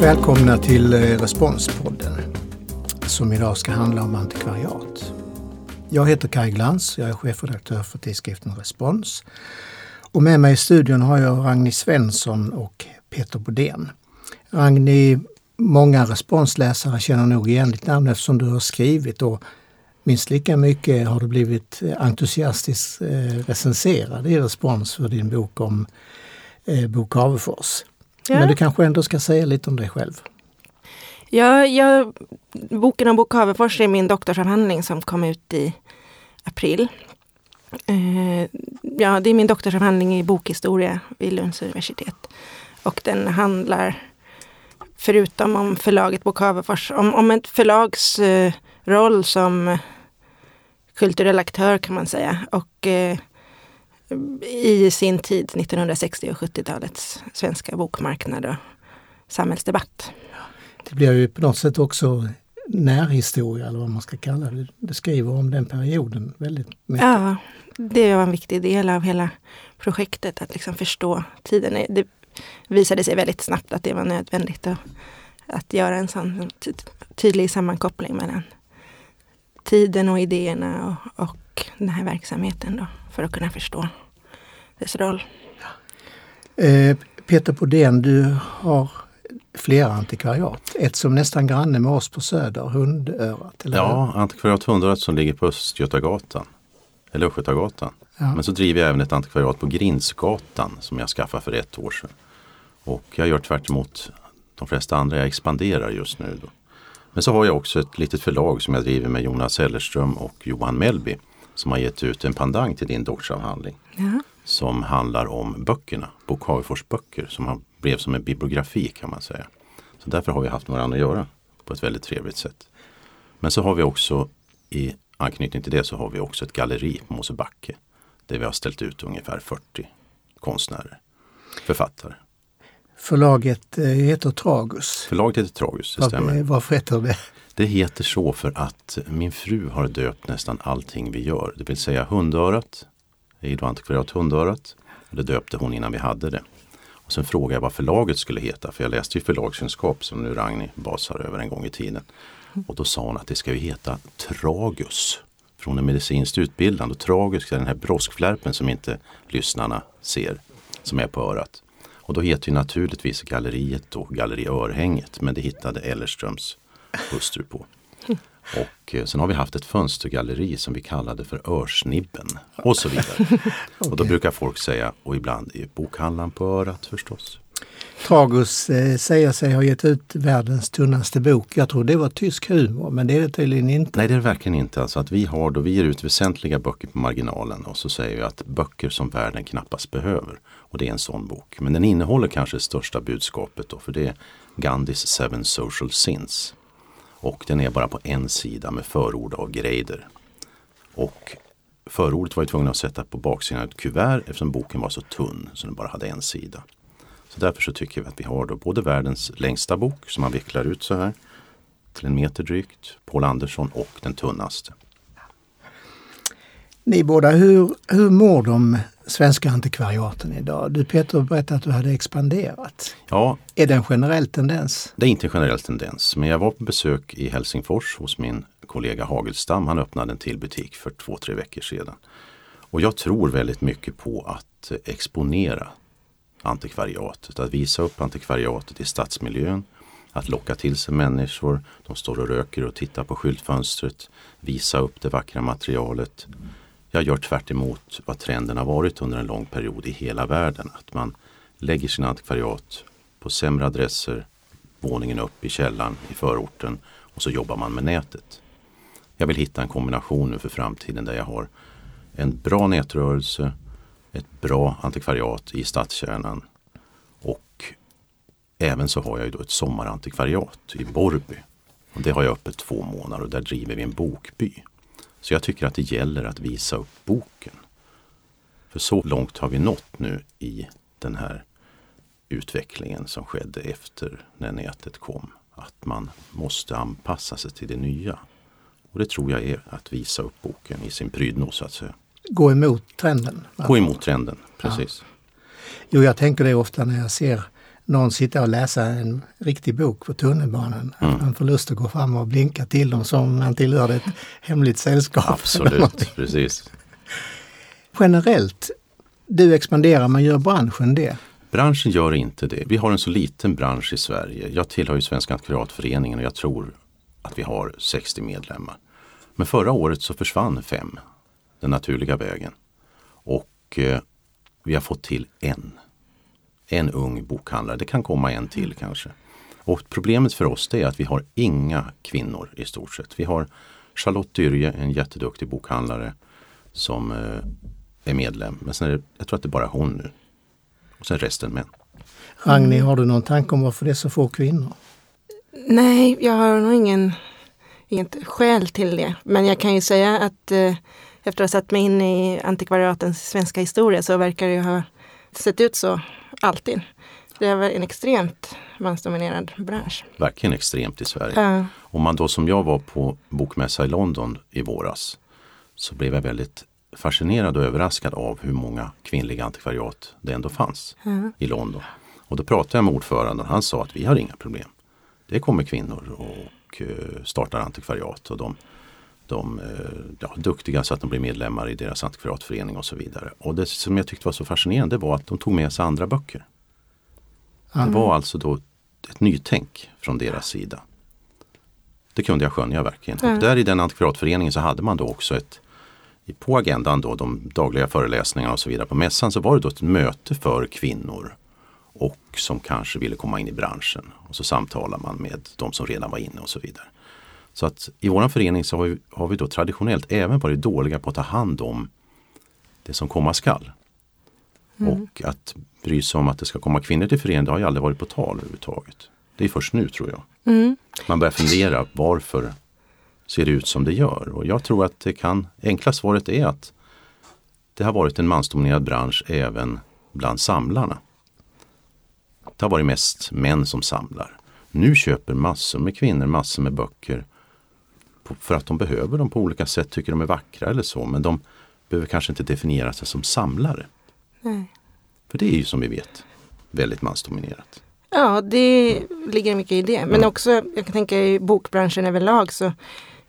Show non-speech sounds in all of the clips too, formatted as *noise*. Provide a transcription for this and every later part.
Välkomna till eh, Responspodden som idag ska handla om antikvariat. Jag heter Kaj Glans, jag är chefredaktör för tidskriften Respons. Och med mig i studion har jag Ragni Svensson och Peter Bodén. Ragni, många responsläsare känner nog igen ditt namn eftersom du har skrivit och minst lika mycket har du blivit entusiastiskt eh, recenserad i respons för din bok om eh, Bo Cavefors. Ja. Men du kanske ändå ska säga lite om dig själv? Ja, jag, boken om Bo Cavefors är min doktorsavhandling som kom ut i april. Eh, ja, det är min doktorsavhandling i bokhistoria vid Lunds universitet. Och den handlar, förutom om förlaget Bo Cavefors, om, om ett förlags eh, roll som kulturell aktör kan man säga. Och eh, i sin tid, 1960 och 70-talets svenska bokmarknad och samhällsdebatt. Det blir ju på något sätt också närhistoria eller vad man ska kalla det. Det skriver om den perioden väldigt mycket. Ja, det var en viktig del av hela projektet att liksom förstå tiden. Det visade sig väldigt snabbt att det var nödvändigt att, att göra en sån tydlig sammankoppling mellan tiden och idéerna och, och den här verksamheten då, för att kunna förstå dess roll. Eh, Peter Bodén, du har flera antikvariat. Ett som nästan granne med oss på Söder, Hundörat. Eller ja, antikvariat Hundörat som ligger på Östgötagatan. Eller Östgötagatan. Ja. Men så driver jag även ett antikvariat på Grinsgatan som jag skaffade för ett år sedan. Och jag gör tvärt de flesta andra, jag expanderar just nu. Då. Men så har jag också ett litet förlag som jag driver med Jonas Hellerström och Johan Mellby som har gett ut en pandang till din doktorsavhandling. Ja. Som handlar om böckerna, Bo Cavefors böcker som blev som en bibliografi kan man säga. Så därför har vi haft med varandra att göra på ett väldigt trevligt sätt. Men så har vi också i anknytning till det så har vi också ett galleri på Mosebacke. Där vi har ställt ut ungefär 40 konstnärer, författare. Förlaget eh, heter Tragus. Förlaget heter Tragus, det stämmer. Varför heter det? Det heter så för att min fru har döpt nästan allting vi gör. Det vill säga Hundörat, är då antikvariat Hundörat. Det döpte hon innan vi hade det. Och sen frågade jag vad förlaget skulle heta, för jag läste ju förlagskunskap som nu Ragni basar över en gång i tiden. Och då sa hon att det ska ju heta Tragus. Hon är medicinskt utbildad och tragus är den här broskflärpen som inte lyssnarna ser, som är på örat. Och då heter ju naturligtvis galleriet då Galleri Örhänget men det hittade Ellerströms hustru på. *laughs* Och eh, sen har vi haft ett fönstergalleri som vi kallade för Örsnibben och så vidare. okay. *laughs* Och då brukar folk säga, och ibland i bokhandlaren på örat förstås. Tragus eh, säger sig ha gett ut världens tunnaste bok. Jag tror det var tysk humor, men det är det tydligen inte. Nej, det är det verkligen inte. Alltså att vi, har då, vi ger ut väsentliga böcker på marginalen och så säger vi att böcker som världen knappast behöver. Och det är en sån bok. Men den innehåller kanske det största budskapet då, för det är Gandhis Seven Social Sins. Och den är bara på en sida med förord av Greider. Och förordet var jag tvungen att sätta på baksidan av ett kuvert eftersom boken var så tunn så den bara hade en sida. Så därför så tycker vi att vi har då både världens längsta bok som man vecklar ut så här till en meter drygt, Paul Andersson och den tunnaste. Ni båda, hur, hur mår de svenska antikvariaten idag? Du Peter berättade att du hade expanderat. Ja. Är det en generell tendens? Det är inte en generell tendens, men jag var på besök i Helsingfors hos min kollega Hagelstam. Han öppnade en till butik för två, tre veckor sedan. Och jag tror väldigt mycket på att exponera antikvariatet, att visa upp antikvariatet i stadsmiljön, att locka till sig människor. De står och röker och tittar på skyltfönstret, visa upp det vackra materialet. Jag gör tvärt vad trenden har varit under en lång period i hela världen. Att man lägger sina antikvariat på sämre adresser, våningen upp i källaren i förorten och så jobbar man med nätet. Jag vill hitta en kombination nu för framtiden där jag har en bra nätrörelse, ett bra antikvariat i stadskärnan och även så har jag ju då ett sommarantikvariat i Borby. Och det har jag öppet två månader och där driver vi en bokby. Så jag tycker att det gäller att visa upp boken. För så långt har vi nått nu i den här utvecklingen som skedde efter när nätet kom. Att man måste anpassa sig till det nya. Och det tror jag är att visa upp boken i sin prydno så att säga. Gå emot trenden? Gå emot trenden, precis. Ja. Jo, jag tänker det ofta när jag ser någon sitta och läsa en riktig bok på tunnelbanan. Mm. Man får lust att gå fram och blinka till dem som om man tillhörde ett *laughs* hemligt sällskap. Absolut, precis. Generellt, du expanderar, men gör branschen det? Branschen gör inte det. Vi har en så liten bransch i Sverige. Jag tillhör ju Svenska Antikvariatföreningen och jag tror att vi har 60 medlemmar. Men förra året så försvann fem, den naturliga vägen. Och eh, vi har fått till en. En ung bokhandlare. Det kan komma en till kanske. Och problemet för oss är att vi har inga kvinnor i stort sett. Vi har Charlotte Dyrje, en jätteduktig bokhandlare som eh, är medlem. Men sen är det, jag tror att det är bara hon nu. Och sen resten män. Ragnhild, har du någon tanke om varför det är så få kvinnor? Nej, jag har nog ingen, inget skäl till det. Men jag kan ju säga att eh, efter att ha satt mig in i antikvariatens svenska historia så verkar det ha sett ut så alltid. Det är en extremt mansdominerad bransch. Verkligen extremt i Sverige. Uh. Om man då som jag var på bokmässa i London i våras så blev jag väldigt fascinerad och överraskad av hur många kvinnliga antikvariat det ändå fanns uh. i London. Och då pratade jag med ordföranden och han sa att vi har inga problem. Det kommer kvinnor och uh, startar antikvariat och de de eh, ja, duktiga så att de blir medlemmar i deras antikvariatförening och så vidare. Och det som jag tyckte var så fascinerande var att de tog med sig andra böcker. Mm. Det var alltså då ett nytänk från deras sida. Det kunde jag skönja verkligen. Mm. Och där i den antikvariatföreningen så hade man då också ett på agendan då de dagliga föreläsningarna och så vidare. På mässan så var det då ett möte för kvinnor och som kanske ville komma in i branschen. Och så samtalar man med de som redan var inne och så vidare. Så att i vår förening så har vi, har vi då traditionellt även varit dåliga på att ta hand om det som komma skall. Mm. Och att bry sig om att det ska komma kvinnor till föreningen, det har ju aldrig varit på tal överhuvudtaget. Det är först nu tror jag. Mm. Man börjar fundera varför ser det ut som det gör? Och jag tror att det kan, enkla svaret är att det har varit en mansdominerad bransch även bland samlarna. Det har varit mest män som samlar. Nu köper massor med kvinnor massor med böcker för att de behöver dem på olika sätt, tycker de är vackra eller så. Men de behöver kanske inte definiera sig som samlare. Nej. För det är ju som vi vet väldigt mansdominerat. Ja, det ligger mycket i det. Men mm. också, jag kan tänka i bokbranschen överlag så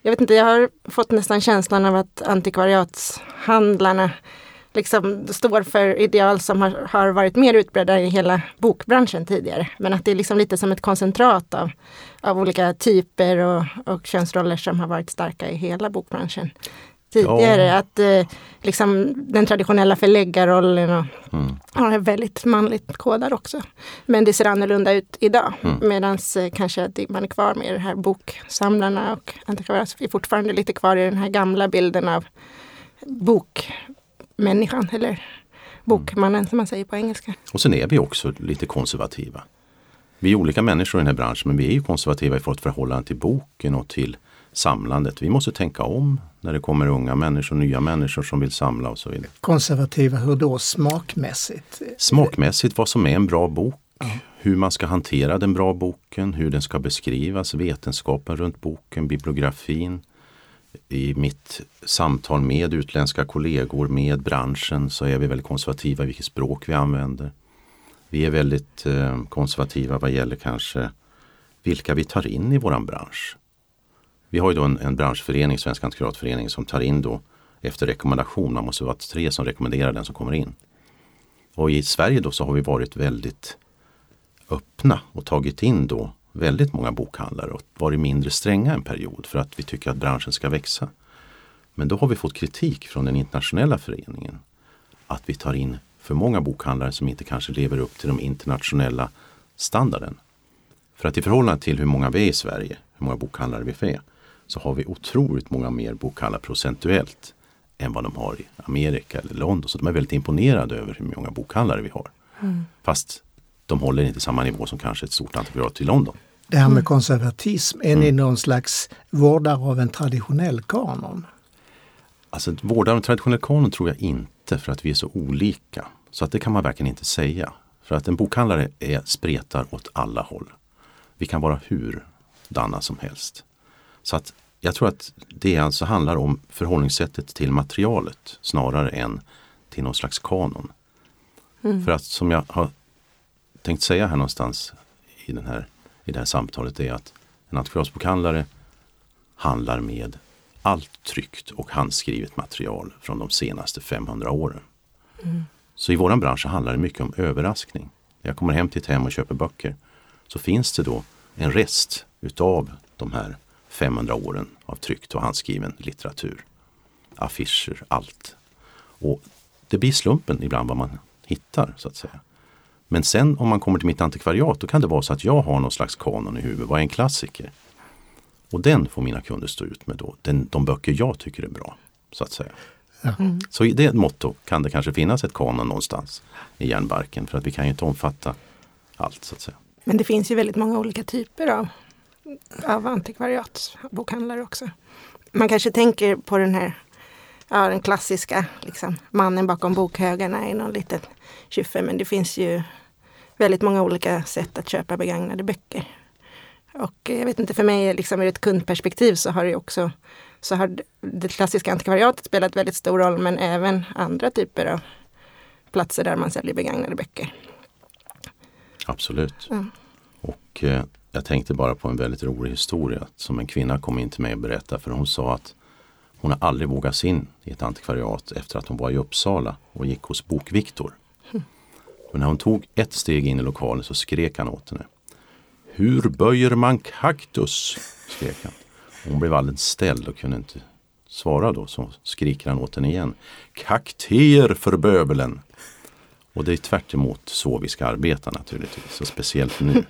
jag vet inte, jag har fått nästan känslan av att antikvariatshandlarna liksom står för ideal som har, har, varit mer utbredda i hela bokbranschen tidigare. Men att det är liksom lite som ett koncentrat av, av olika typer och, och könsroller som har varit starka i hela bokbranschen tidigare. Ja. Att eh, liksom den traditionella förläggarrollen och, mm. är väldigt manligt kodad också. Men det ser annorlunda ut idag. Mm. Medan eh, kanske att man är kvar med det här boksamlarna och antikvarier är fortfarande lite kvar i den här gamla bilden av bok människan eller bokmannen som man säger på engelska. Och sen är vi också lite konservativa. Vi är olika människor i den här branschen men vi är ju konservativa i vårt förhållande till boken och till samlandet. Vi måste tänka om när det kommer unga människor, nya människor som vill samla och så vidare. Konservativa, hur då smakmässigt? Smakmässigt, vad som är en bra bok. Ja. Hur man ska hantera den bra boken, hur den ska beskrivas, vetenskapen runt boken, bibliografin i mitt samtal med utländska kollegor, med branschen, så är vi väldigt konservativa i vilket språk vi använder. Vi är väldigt eh, konservativa vad gäller kanske vilka vi tar in i våran bransch. Vi har ju då en, en branschförening, Svenska Antikvariatförening, som tar in då efter rekommendation. Man måste vara tre som rekommenderar den som kommer in. Och i Sverige då så har vi varit väldigt öppna och tagit in då väldigt många bokhandlare och varit mindre stränga en period för att vi tycker att branschen ska växa. Men då har vi fått kritik från den internationella föreningen att vi tar in för många bokhandlare som inte kanske lever upp till de internationella standarden. För att i förhållande till hur många vi är i Sverige, hur många bokhandlare vi är, så har vi otroligt många mer bokhandlare procentuellt än vad de har i Amerika eller London. Så de är väldigt imponerade över hur många bokhandlare vi har. Mm. Fast de håller inte samma nivå som kanske ett stort antikvariat i London. Det här med mm. konservatism, är ni mm. någon slags vårdare av en traditionell kanon? Alltså vårdare av en traditionell kanon tror jag inte för att vi är så olika. Så att det kan man verkligen inte säga. För att en bokhandlare är, spretar åt alla håll. Vi kan vara hur danna som helst. Så att jag tror att det alltså handlar om förhållningssättet till materialet snarare än till någon slags kanon. Mm. För att som jag har tänkt säga här någonstans i, den här, i det här samtalet är att en antikvariatsbokhandlare handlar med allt tryckt och handskrivet material från de senaste 500 åren. Mm. Så i våran bransch handlar det mycket om överraskning. När jag kommer hem till ett hem och köper böcker så finns det då en rest utav de här 500 åren av tryckt och handskriven litteratur. Affischer, allt. Och det blir slumpen ibland vad man hittar så att säga. Men sen om man kommer till mitt antikvariat då kan det vara så att jag har någon slags kanon i huvudet. Vad är en klassiker? Och den får mina kunder stå ut med då. Den, de böcker jag tycker är bra. Så att säga. Mm. Så i det motto kan det kanske finnas ett kanon någonstans i järnbarken för att vi kan ju inte omfatta allt så att säga. Men det finns ju väldigt många olika typer av, av antikvariatsbokhandlare också. Man kanske tänker på den här ja, den klassiska liksom, mannen bakom bokhögarna i någon liten kyffe. Men det finns ju väldigt många olika sätt att köpa begagnade böcker. Och jag vet inte, för mig liksom ur ett kundperspektiv så har det också så har det klassiska antikvariatet spelat väldigt stor roll men även andra typer av platser där man säljer begagnade böcker. Absolut. Ja. Och eh, jag tänkte bara på en väldigt rolig historia som en kvinna kom in till mig och berättade för hon sa att hon har aldrig vågat sig in i ett antikvariat efter att hon var i Uppsala och gick hos Bok-Viktor. Och när hon tog ett steg in i lokalen så skrek han åt henne. Hur böjer man kaktus? skrek han. Hon blev alldeles ställd och kunde inte svara då. Så skriker han åt henne igen. Kakter för böbelen! Och det är tvärt så vi ska arbeta naturligtvis. Och speciellt nu.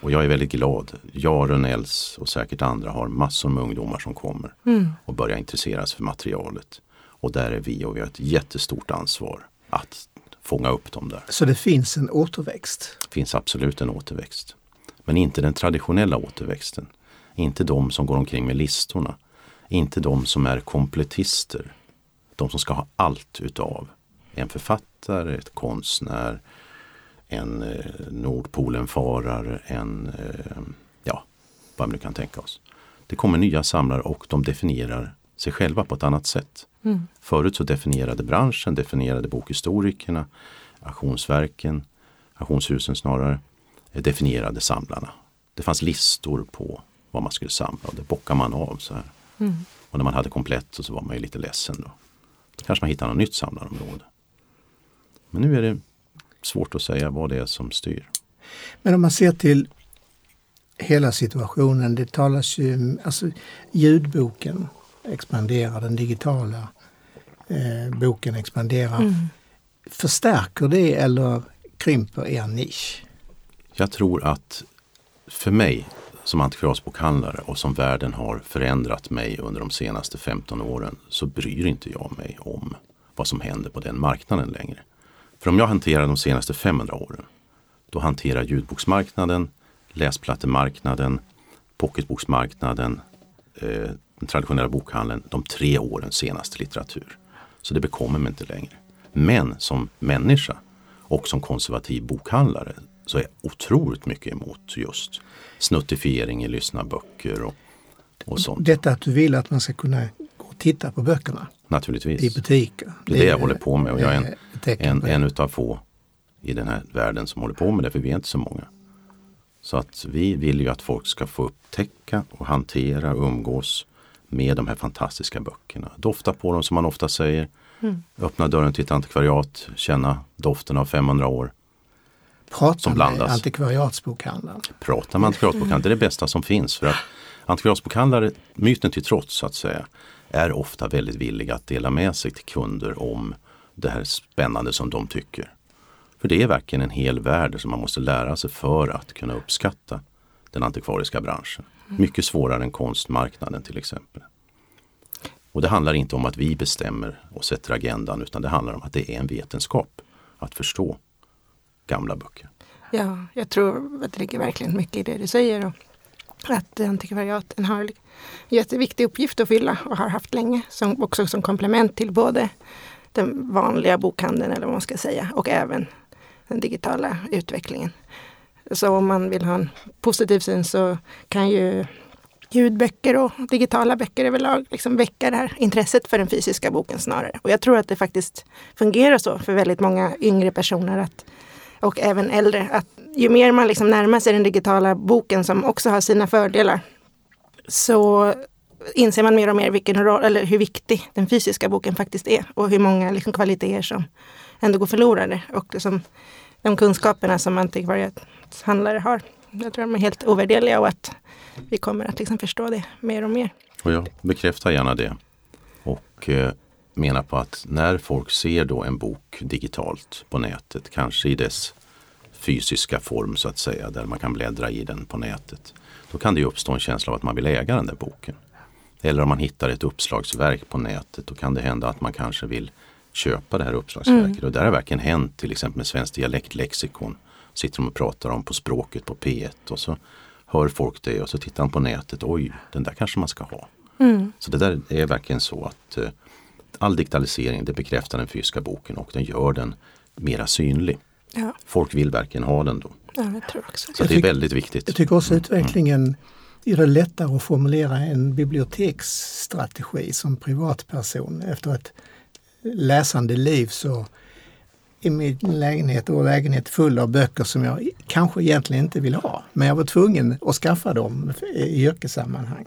Och jag är väldigt glad. Jag, Rönnells och säkert andra har massor med ungdomar som kommer mm. och börjar intressera sig för materialet. Och där är vi och vi har ett jättestort ansvar att fånga upp dem där. Så det finns en återväxt? Det finns absolut en återväxt. Men inte den traditionella återväxten. Inte de som går omkring med listorna. Inte de som är kompletister. De som ska ha allt utav en författare, ett konstnär, en eh, Nordpolenfarare, en eh, ja, vad vi nu kan tänka oss. Det kommer nya samlare och de definierar sig själva på ett annat sätt. Mm. Förut så definierade branschen, definierade bokhistorikerna, auktionsverken, auktionshusen snarare, eh, definierade samlarna. Det fanns listor på vad man skulle samla och det bockade man av så här. Mm. Och när man hade komplett så var man ju lite ledsen då. Då kanske man hittar något nytt samlarområde. Men nu är det svårt att säga vad det är som styr. Men om man ser till hela situationen, det talas ju, alltså ljudboken expanderar, den digitala eh, boken expanderar. Mm. Förstärker det eller krymper er nisch? Jag tror att för mig som antikvariatsbokhandlare och som världen har förändrat mig under de senaste 15 åren så bryr inte jag mig om vad som händer på den marknaden längre. För om jag hanterar de senaste 500 åren, då hanterar ljudboksmarknaden, läsplattemarknaden, pocketboksmarknaden, eh, den traditionella bokhandeln de tre årens senaste litteratur. Så det bekommer mig inte längre. Men som människa och som konservativ bokhandlare så är jag otroligt mycket emot just snuttifiering i lyssnarböcker och, och sånt. Detta att du vill att man ska kunna gå och titta på böckerna? Naturligtvis. I butiker? Det är det jag håller på med och jag är en, en, en utav få i den här världen som håller på med det, för vi är inte så många. Så att vi vill ju att folk ska få upptäcka och hantera och umgås med de här fantastiska böckerna. Dofta på dem som man ofta säger. Mm. Öppna dörren till ett antikvariat, känna doften av 500 år. Prata som blandas. med antikvariatsbokhandlaren. Prata med antikvariatsbokhandlaren, det är det bästa som finns. För att antikvariatsbokhandlare, myten till trots så att säga, är ofta väldigt villiga att dela med sig till kunder om det här spännande som de tycker. För det är verkligen en hel värld som man måste lära sig för att kunna uppskatta den antikvariska branschen. Mm. Mycket svårare än konstmarknaden till exempel. Och det handlar inte om att vi bestämmer och sätter agendan utan det handlar om att det är en vetenskap att förstå gamla böcker. Ja, jag tror att det ligger verkligen mycket i det du säger. Att antikvariaten har en jätteviktig uppgift att fylla och har haft länge. Som, också som komplement till både den vanliga bokhandeln eller vad man ska säga och även den digitala utvecklingen. Så om man vill ha en positiv syn så kan ju ljudböcker och digitala böcker överlag liksom väcka det här intresset för den fysiska boken snarare. Och jag tror att det faktiskt fungerar så för väldigt många yngre personer att och även äldre. Att ju mer man liksom närmar sig den digitala boken som också har sina fördelar så inser man mer och mer vilken roll, eller hur viktig den fysiska boken faktiskt är och hur många liksom kvaliteter som ändå går förlorade. Och liksom, de kunskaperna som antikvariatshandlare har. Jag tror de är helt ovärderliga och att vi kommer att liksom förstå det mer och mer. Och jag bekräftar gärna det. Och eh, menar på att när folk ser då en bok digitalt på nätet, kanske i dess fysiska form så att säga, där man kan bläddra i den på nätet. Då kan det uppstå en känsla av att man vill äga den där boken. Eller om man hittar ett uppslagsverk på nätet, då kan det hända att man kanske vill köpa det här uppslagsverket. Mm. Och där har verkligen hänt, till exempel med Svenskt dialektlexikon. Sitter de och pratar om på språket på P1 och så hör folk det och så tittar de på nätet. Oj, den där kanske man ska ha. Mm. Så det där är verkligen så att eh, all digitalisering det bekräftar den fysiska boken och den gör den mera synlig. Ja. Folk vill verkligen ha den då. Ja, jag tror också. Så jag det är väldigt viktigt. Jag tycker också mm. utvecklingen gör det lättare att formulera en biblioteksstrategi som privatperson. Efter ett läsande liv så är min lägenhet och lägenhet full av böcker som jag kanske egentligen inte vill ha. Men jag var tvungen att skaffa dem i yrkessammanhang.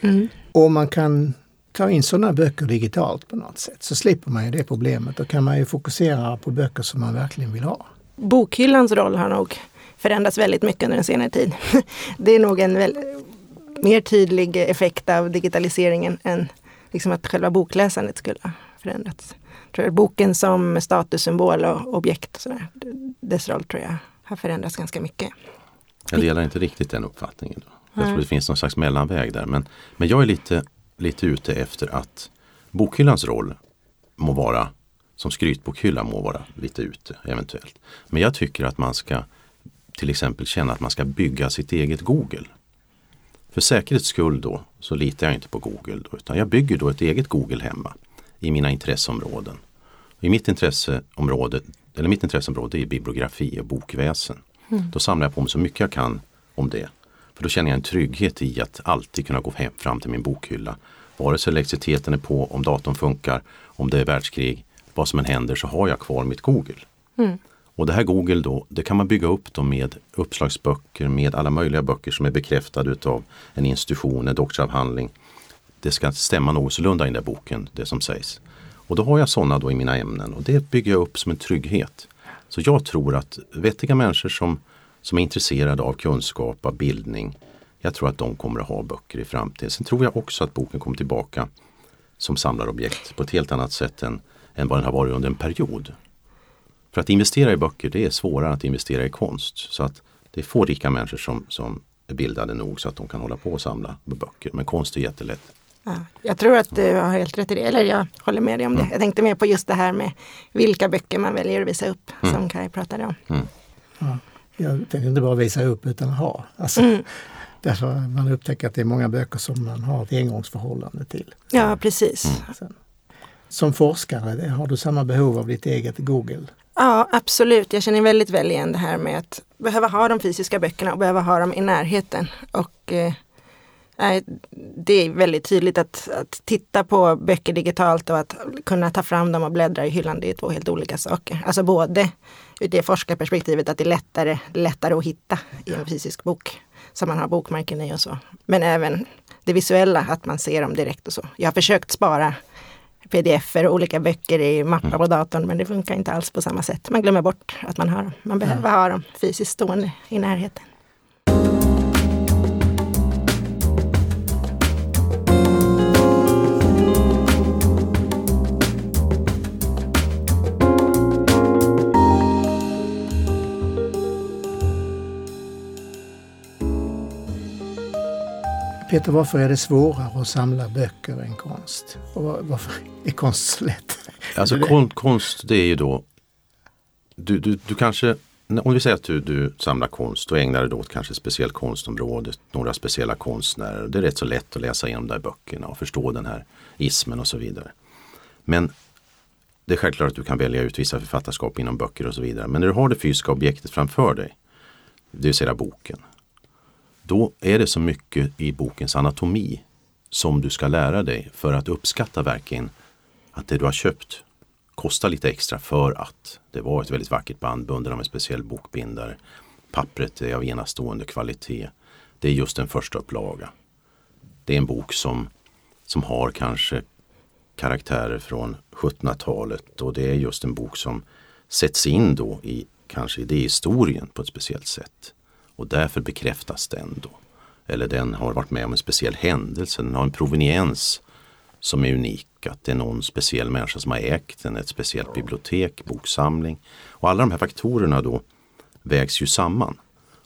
Mm. Och man kan ta in sådana böcker digitalt på något sätt så slipper man ju det problemet. Då kan man ju fokusera på böcker som man verkligen vill ha. Bokhyllans roll har nog förändrats väldigt mycket under en senare tid. *laughs* Det är nog en väl, mer tydlig effekt av digitaliseringen än liksom att själva bokläsandet skulle ha förändrats. Jag tror boken som statussymbol och objekt, och sådär, dess roll tror jag har förändrats ganska mycket. Jag delar inte riktigt den uppfattningen. Då. Jag tror det finns någon slags mellanväg där. Men, men jag är lite, lite ute efter att bokhyllans roll må vara, som skrytbokhylla må vara lite ute eventuellt. Men jag tycker att man ska till exempel känna att man ska bygga sitt eget Google. För säkerhets skull då så litar jag inte på Google då, utan jag bygger då ett eget Google hemma i mina intresseområden. I mitt intresseområde, eller mitt intresseområde är bibliografi och bokväsen. Mm. Då samlar jag på mig så mycket jag kan om det. För då känner jag en trygghet i att alltid kunna gå hem, fram till min bokhylla. Vare sig elektriciteten är på, om datorn funkar, om det är världskrig, vad som än händer så har jag kvar mitt Google. Mm. Och det här Google då, det kan man bygga upp då med uppslagsböcker, med alla möjliga böcker som är bekräftade utav en institution, en doktorsavhandling. Det ska stämma något sålunda i den där boken, det som sägs. Och då har jag sådana då i mina ämnen och det bygger jag upp som en trygghet. Så jag tror att vettiga människor som, som är intresserade av kunskap, av bildning, jag tror att de kommer att ha böcker i framtiden. Sen tror jag också att boken kommer tillbaka som samlarobjekt på ett helt annat sätt än, än vad den har varit under en period. För att investera i böcker det är svårare att investera i konst. Så att det är få rika människor som, som är bildade nog så att de kan hålla på och samla böcker. Men konst är jättelätt. Ja, jag tror att du har helt rätt i det, eller jag håller med dig om det. Mm. Jag tänkte mer på just det här med vilka böcker man väljer att visa upp, mm. som Kaj pratade om. Mm. Ja, jag tänkte inte bara visa upp utan ha. Alltså, mm. Därför man upptäcker att det är många böcker som man har ett engångsförhållande till. Ja, precis. Mm. Som forskare, har du samma behov av ditt eget Google? Ja, absolut. Jag känner väldigt väl igen det här med att behöva ha de fysiska böckerna och behöva ha dem i närheten. Och eh, det är väldigt tydligt att, att, titta på böcker digitalt och att kunna ta fram dem och bläddra i hyllan, det är två helt olika saker. Alltså både ur det forskarperspektivet att det är lättare, lättare att hitta i en fysisk bok som man har bokmärken i och så. Men även det visuella, att man ser dem direkt och så. Jag har försökt spara pdf och olika böcker i mappar mm. på datorn men det funkar inte alls på samma sätt. Man glömmer bort att man har dem. Man behöver ha dem fysiskt stående i närheten. Peter, varför är det svårare att samla böcker än konst? Och varför är konst så lätt? Alltså kon, konst det är ju då, du, du, du kanske, om vi säger att du, du samlar konst och ägnar dig åt kanske ett speciellt konstområde, några speciella konstnärer. Det är rätt så lätt att läsa igenom de där böckerna och förstå den här ismen och så vidare. Men det är självklart att du kan välja ut vissa författarskap inom böcker och så vidare. Men när du har det fysiska objektet framför dig, det vill säga boken, då är det så mycket i bokens anatomi som du ska lära dig för att uppskatta verkligen att det du har köpt kostar lite extra för att det var ett väldigt vackert band bundet av en speciell bokbindare. Pappret är av enastående kvalitet. Det är just en första upplaga. Det är en bok som, som har kanske karaktärer från 1700-talet och det är just en bok som sätts in då i kanske idéhistorien på ett speciellt sätt. Och därför bekräftas den då. Eller den har varit med om en speciell händelse, den har en proveniens som är unik. Att det är någon speciell människa som har ägt den, ett speciellt bibliotek, boksamling. Och alla de här faktorerna då vägs ju samman.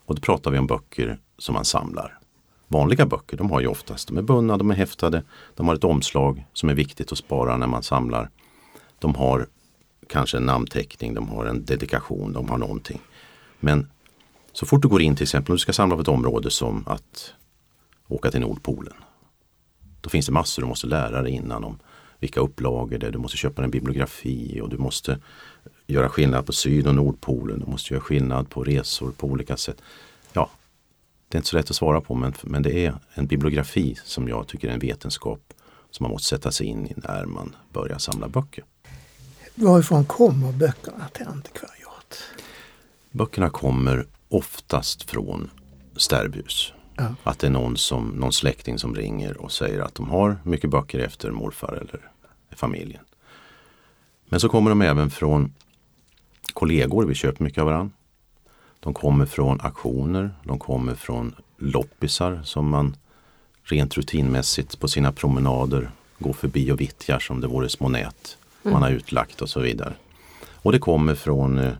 Och då pratar vi om böcker som man samlar. Vanliga böcker, de har ju oftast, de är bundna, de är häftade, de har ett omslag som är viktigt att spara när man samlar. De har kanske en namnteckning, de har en dedikation, de har någonting. Men så fort du går in till exempel, om du ska samla på ett område som att åka till Nordpolen. Då finns det massor du måste lära dig innan om vilka upplagor det är. Du måste köpa en bibliografi och du måste göra skillnad på Syd och Nordpolen. Du måste göra skillnad på resor på olika sätt. Ja, det är inte så lätt att svara på men, men det är en bibliografi som jag tycker är en vetenskap som man måste sätta sig in i när man börjar samla böcker. Varifrån kommer böckerna till antikvariat? Böckerna kommer oftast från stärbhus. Ja. Att det är någon, som, någon släkting som ringer och säger att de har mycket böcker efter morfar eller familjen. Men så kommer de även från kollegor, vi köper mycket av varandra. De kommer från auktioner, de kommer från loppisar som man rent rutinmässigt på sina promenader går förbi och vittjar som det vore små nät mm. man har utlagt och så vidare. Och det kommer från eh,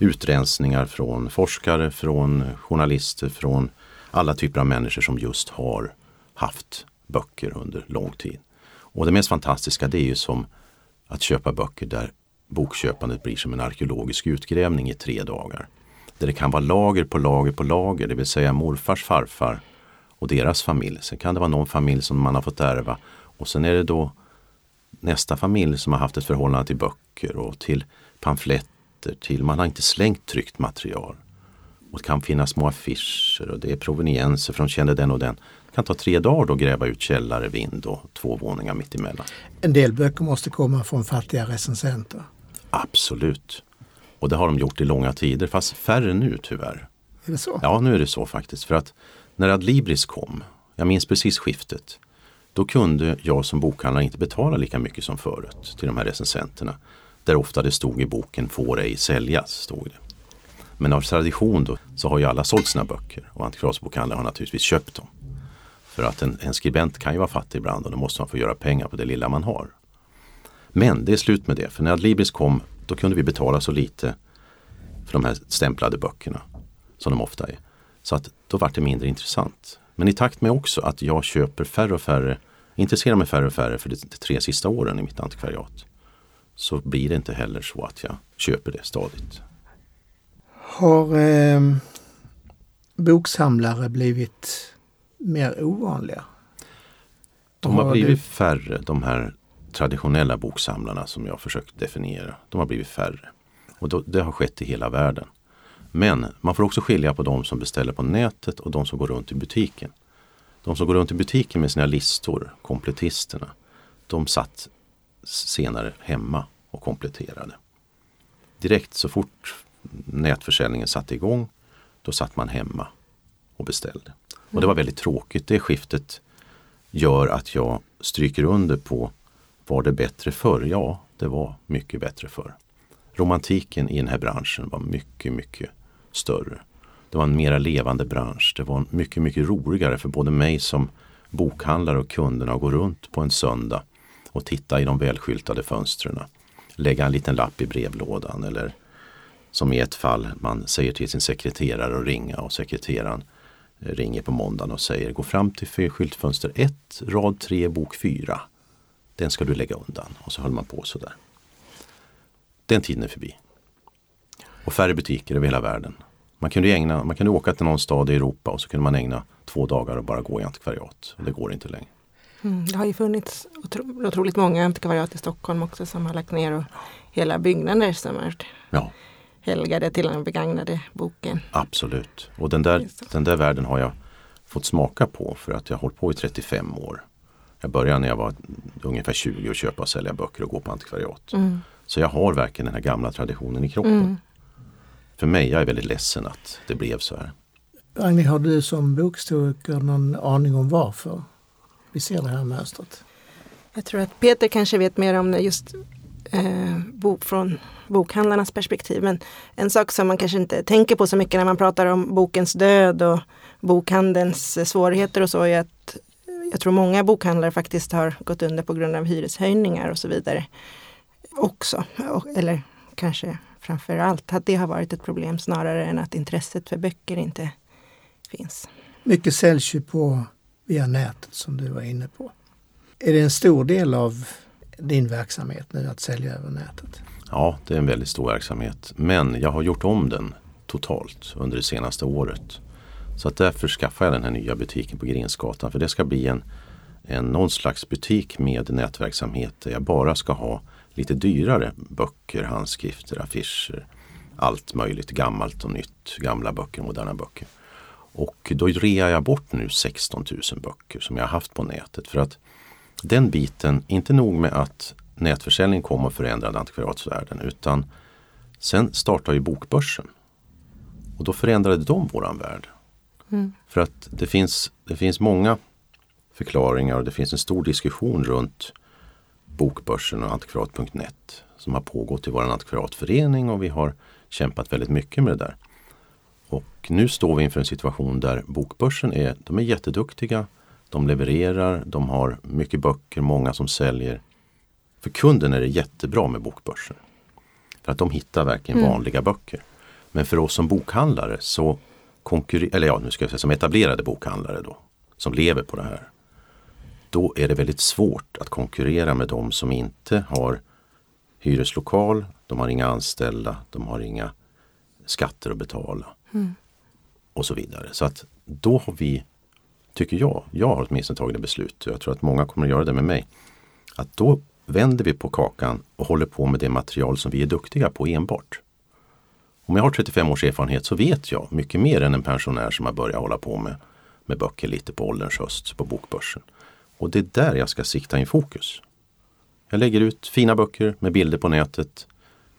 utrensningar från forskare, från journalister, från alla typer av människor som just har haft böcker under lång tid. Och det mest fantastiska det är ju som att köpa böcker där bokköpandet blir som en arkeologisk utgrävning i tre dagar. Där det kan vara lager på lager på lager, det vill säga morfars farfar och deras familj. Sen kan det vara någon familj som man har fått ärva och sen är det då nästa familj som har haft ett förhållande till böcker och till pamfletter, till man har inte slängt tryckt material. Och det kan finnas små affischer och det är provenienser från kände den och den. Det kan ta tre dagar att gräva ut källare, vind och två våningar mitt emellan. En del böcker måste komma från fattiga recensenter. Absolut. Och det har de gjort i långa tider, fast färre nu tyvärr. Är det så? Ja, nu är det så faktiskt. För att när Adlibris kom, jag minns precis skiftet, då kunde jag som bokhandlare inte betala lika mycket som förut till de här recensenterna. Där ofta det stod i boken får ej säljas. Stod det. Men av tradition då, så har ju alla sålt sina böcker och antikvariatsbokhandlare har naturligtvis köpt dem. För att en, en, skribent kan ju vara fattig ibland och då måste man få göra pengar på det lilla man har. Men det är slut med det, för när Adlibris kom då kunde vi betala så lite för de här stämplade böckerna som de ofta är. Så att då vart det mindre intressant. Men i takt med också att jag köper färre och färre, intresserar mig färre och färre för de tre sista åren i mitt antikvariat så blir det inte heller så att jag köper det stadigt. Har eh, boksamlare blivit mer ovanliga? De har blivit färre, de här traditionella boksamlarna som jag försökt definiera. De har blivit färre. Och då, det har skett i hela världen. Men man får också skilja på de som beställer på nätet och de som går runt i butiken. De som går runt i butiken med sina listor, kompletisterna, de satt senare hemma och kompletterade. Direkt så fort nätförsäljningen satte igång, då satt man hemma och beställde. Och det var väldigt tråkigt. Det skiftet gör att jag stryker under på var det bättre förr? Ja, det var mycket bättre förr. Romantiken i den här branschen var mycket, mycket större. Det var en mera levande bransch. Det var mycket, mycket roligare för både mig som bokhandlare och kunderna att gå runt på en söndag och titta i de välskyltade fönstren. Lägga en liten lapp i brevlådan eller som i ett fall, man säger till sin sekreterare att ringa och sekreteraren ringer på måndagen och säger gå fram till skyltfönster 1, rad 3, bok 4. Den ska du lägga undan. Och så höll man på sådär. Den tiden är förbi. Och färre butiker över hela världen. Man kunde, ägna, man kunde åka till någon stad i Europa och så kunde man ägna två dagar och bara gå i antikvariat. Och det går inte längre. Mm, det har ju funnits otro, otroligt många antikvariat i Stockholm också som har lagt ner och hela byggnader som är ja. helgade till den begagnade boken. Absolut. Och den där, den där världen har jag fått smaka på för att jag har hållit på i 35 år. Jag började när jag var ungefär 20 och köpa och sälja böcker och gå på antikvariat. Mm. Så jag har verkligen den här gamla traditionen i kroppen. Mm. För mig, jag är väldigt ledsen att det blev så här. Ragnhild, har du som bokhistoriker någon aning om varför vi ser det här mönstret? Jag tror att Peter kanske vet mer om det just eh, bok, från bokhandlarnas perspektiv. Men en sak som man kanske inte tänker på så mycket när man pratar om bokens död och bokhandelns svårigheter och så är att jag tror många bokhandlare faktiskt har gått under på grund av hyreshöjningar och så vidare. Också, eller kanske framför allt att det har varit ett problem snarare än att intresset för böcker inte finns. Mycket säljs ju på via nätet som du var inne på. Är det en stor del av din verksamhet nu att sälja över nätet? Ja, det är en väldigt stor verksamhet. Men jag har gjort om den totalt under det senaste året. Så att därför skaffade jag den här nya butiken på Grensgatan För det ska bli en, en någon slags butik med nätverksamhet där jag bara ska ha lite dyrare böcker, handskrifter, affischer. Allt möjligt, gammalt och nytt. Gamla böcker, moderna böcker. Och då rear jag bort nu 16 000 böcker som jag har haft på nätet. För att den biten, inte nog med att nätförsäljning kom och förändrade antikvariatsvärlden utan sen startade ju Bokbörsen. Och då förändrade de våran värld. Mm. För att det finns, det finns många förklaringar och det finns en stor diskussion runt Bokbörsen och antikvariat.net som har pågått i vår antikvariatförening och vi har kämpat väldigt mycket med det där. Och nu står vi inför en situation där Bokbörsen är, de är jätteduktiga. De levererar, de har mycket böcker, många som säljer. För kunden är det jättebra med Bokbörsen. För att de hittar verkligen mm. vanliga böcker. Men för oss som bokhandlare så konkurrerar, eller ja nu ska jag säga som etablerade bokhandlare då, som lever på det här. Då är det väldigt svårt att konkurrera med de som inte har hyreslokal, de har inga anställda, de har inga skatter att betala. Mm. Och så vidare. Så att då har vi, tycker jag, jag har åtminstone tagit ett beslut och jag tror att många kommer att göra det med mig. Att då vänder vi på kakan och håller på med det material som vi är duktiga på enbart. Om jag har 35 års erfarenhet så vet jag mycket mer än en pensionär som har börjat hålla på med, med böcker lite på ålderns höst på bokbörsen. Och det är där jag ska sikta in fokus. Jag lägger ut fina böcker med bilder på nätet.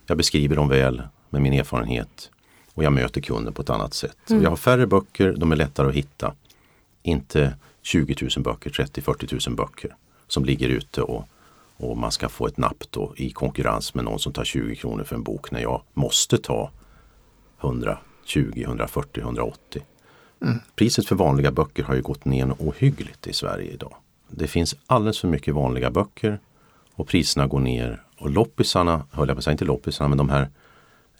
Jag beskriver dem väl med min erfarenhet och jag möter kunden på ett annat sätt. Mm. Jag har färre böcker, de är lättare att hitta. Inte 20 000 böcker, 30-40 000 böcker som ligger ute och, och man ska få ett napp då i konkurrens med någon som tar 20 kronor för en bok när jag måste ta 120, 140, 180. Mm. Priset för vanliga böcker har ju gått ner ohyggligt i Sverige idag. Det finns alldeles för mycket vanliga böcker och priserna går ner. Och loppisarna, höll jag på att säga, inte loppisarna, men de här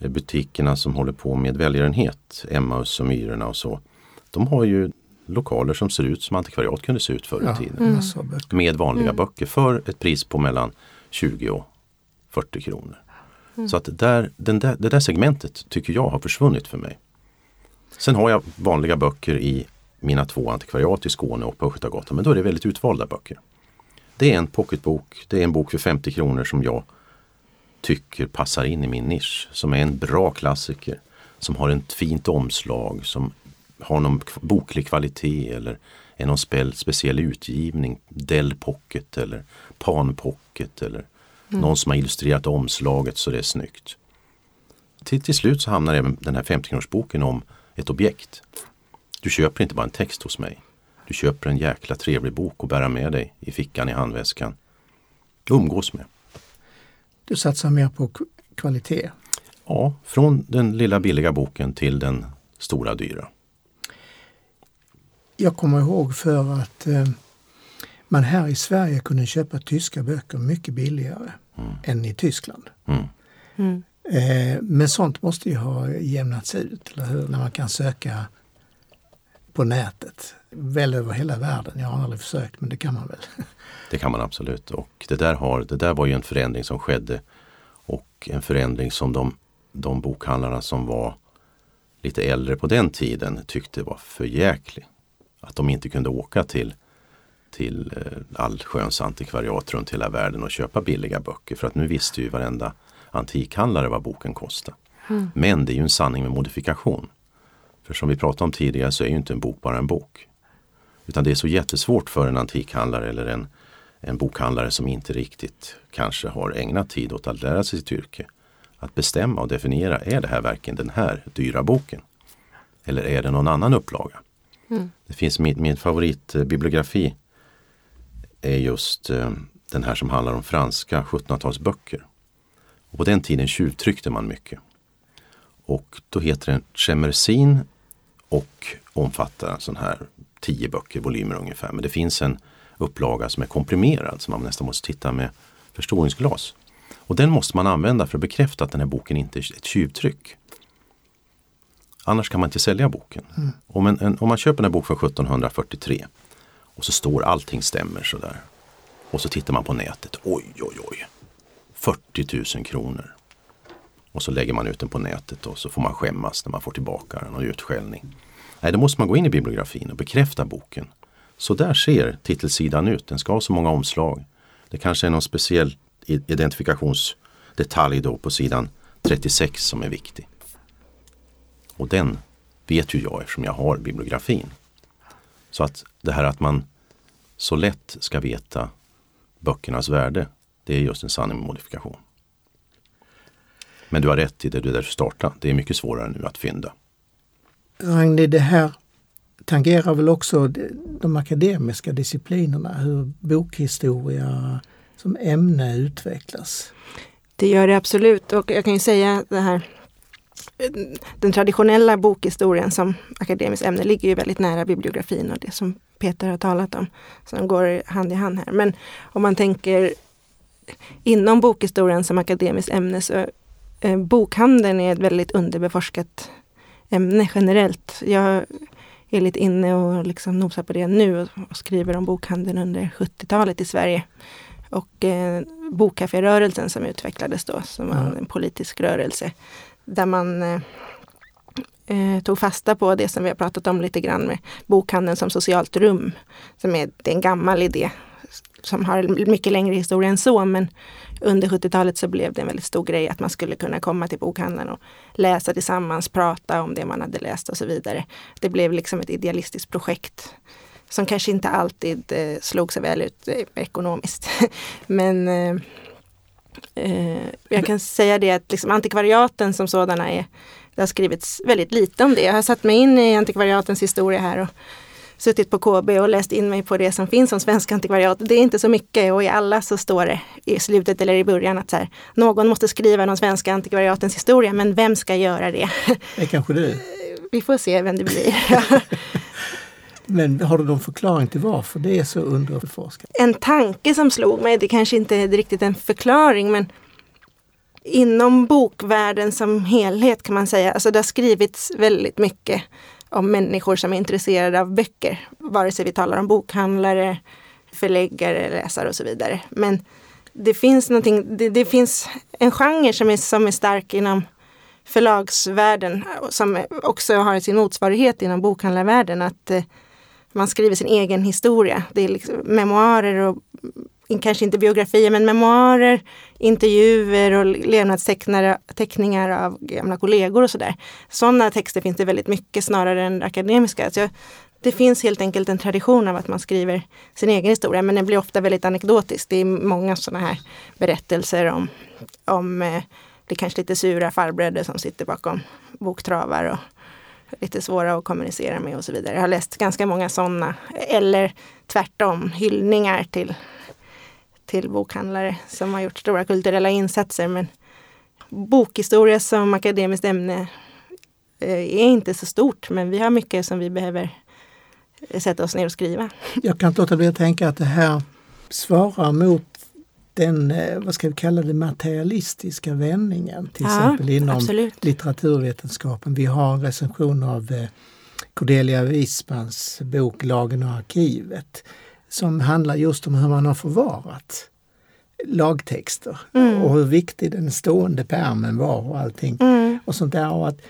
butikerna som håller på med välgörenhet, Emmaus och Myrorna och så. De har ju lokaler som ser ut som antikvariat kunde se ut förr i ja, tiden. Mm. Med vanliga mm. böcker för ett pris på mellan 20 och 40 kronor. Mm. Så att där, den där, det där segmentet tycker jag har försvunnit för mig. Sen har jag vanliga böcker i mina två antikvariat i Skåne och på Östgötagatan men då är det väldigt utvalda böcker. Det är en pocketbok, det är en bok för 50 kronor som jag tycker passar in i min nisch. Som är en bra klassiker. Som har ett fint omslag, som har någon boklig kvalitet eller är någon spe speciell utgivning. Dell Pocket eller Pan Pocket eller mm. någon som har illustrerat omslaget så det är snyggt. Till, till slut så hamnar även den här 50-kronorsboken om ett objekt. Du köper inte bara en text hos mig. Du köper en jäkla trevlig bok att bära med dig i fickan i handväskan. Umgås med. Du satsar mer på kvalitet? Ja, från den lilla billiga boken till den stora dyra. Jag kommer ihåg för att eh, man här i Sverige kunde köpa tyska böcker mycket billigare mm. än i Tyskland. Mm. Mm. Eh, men sånt måste ju ha jämnats ut, eller hur? När man kan söka på nätet. Väl över hela världen. Jag har aldrig försökt men det kan man väl. *laughs* Det kan man absolut och det där, har, det där var ju en förändring som skedde och en förändring som de, de bokhandlarna som var lite äldre på den tiden tyckte var för jäklig. Att de inte kunde åka till, till eh, allsköns antikvariat runt hela världen och köpa billiga böcker för att nu visste ju varenda antikhandlare vad boken kostade. Mm. Men det är ju en sanning med modifikation. För som vi pratade om tidigare så är ju inte en bok bara en bok. Utan det är så jättesvårt för en antikhandlare eller en, en bokhandlare som inte riktigt kanske har ägnat tid åt att lära sig sitt yrke. Att bestämma och definiera, är det här verkligen den här dyra boken? Eller är det någon annan upplaga? Mm. Det finns min, min favoritbibliografi är just eh, den här som handlar om franska 1700-talsböcker. på den tiden tjuvtryckte man mycket. Och då heter den Chemersin och omfattar sån här tio böcker, volymer ungefär. Men det finns en upplaga som är komprimerad som man nästan måste titta med förstoringsglas. Och den måste man använda för att bekräfta att den här boken inte är ett tjuvtryck. Annars kan man inte sälja boken. Mm. Om, en, en, om man köper en bok från 1743 och så står allting stämmer sådär. Och så tittar man på nätet. Oj, oj, oj. 40 000 kronor. Och så lägger man ut den på nätet och så får man skämmas när man får tillbaka den och utskällning. Nej, då måste man gå in i bibliografin och bekräfta boken. Så där ser titelsidan ut. Den ska ha så många omslag. Det kanske är någon speciell identifikationsdetalj då på sidan 36 som är viktig. Och den vet ju jag eftersom jag har bibliografin. Så att det här att man så lätt ska veta böckernas värde, det är just en sanning med modifikation. Men du har rätt i det du där starta. Det är mycket svårare nu att fynda. Ragnhild, det här tangerar väl också de akademiska disciplinerna, hur bokhistoria som ämne utvecklas? Det gör det absolut och jag kan ju säga det här den traditionella bokhistorien som akademiskt ämne ligger ju väldigt nära bibliografin och det som Peter har talat om. Så de går hand i hand här. Men om man tänker inom bokhistorien som akademiskt ämne så eh, bokhandeln är ett väldigt underbeforskat ämne generellt. Jag är lite inne och liksom nosar på det nu och, och skriver om bokhandeln under 70-talet i Sverige. Och eh, bokkaférörelsen som utvecklades då, som var en politisk rörelse där man eh, eh, tog fasta på det som vi har pratat om lite grann med bokhandeln som socialt rum. Som är, det är en gammal idé som har mycket längre historia än så, men under 70-talet så blev det en väldigt stor grej att man skulle kunna komma till bokhandeln och läsa tillsammans, prata om det man hade läst och så vidare. Det blev liksom ett idealistiskt projekt som kanske inte alltid eh, slog sig väl ut eh, ekonomiskt. *laughs* men eh, Eh, jag kan säga det att liksom antikvariaten som sådana är, det har skrivits väldigt lite om det. Jag har satt mig in i antikvariatens historia här och suttit på KB och läst in mig på det som finns om svenska antikvariat. Det är inte så mycket och i alla så står det i slutet eller i början att så här, någon måste skriva de svenska antikvariatens historia, men vem ska göra det? *laughs* Det kanske du? Vi får se vem det blir. *laughs* *laughs* Men har du någon förklaring till varför det är så underforskat? En tanke som slog mig, det kanske inte är riktigt en förklaring, men inom bokvärlden som helhet kan man säga, alltså det har skrivits väldigt mycket om människor som är intresserade av böcker. Vare sig vi talar om bokhandlare, förläggare, läsare och så vidare. Men det finns, det, det, finns en genre som är, som är stark inom förlagsvärlden som också har sin motsvarighet inom bokhandlarvärlden. Att eh, man skriver sin egen historia. Det är liksom memoarer och kanske inte biografier men memoarer, intervjuer och levnadsteckningar av gamla kollegor och sådär. Sådana texter finns det väldigt mycket snarare än akademiska. Så det finns helt enkelt en tradition av att man skriver sin egen historia men den blir ofta väldigt anekdotisk. Det är många sådana här berättelser om, om eh, det kanske lite sura farbröder som sitter bakom boktravar och lite svåra att kommunicera med och så vidare. Jag har läst ganska många sådana. Eller tvärtom, hyllningar till, till bokhandlare som har gjort stora kulturella insatser. Men bokhistoria som akademiskt ämne eh, är inte så stort, men vi har mycket som vi behöver sätta oss ner och skriva. Jag kan inte låta bli att tänka att det här svarar mot den, eh, vad ska vi kalla det, materialistiska vändningen till ja, exempel inom absolut. litteraturvetenskapen. Vi har en recension av eh, Cordelia Wismans bok Lagen och arkivet som handlar just om hur man har förvarat lagtexter mm. och hur viktig den stående pärmen var och allting. Mm. Och sånt där. Och att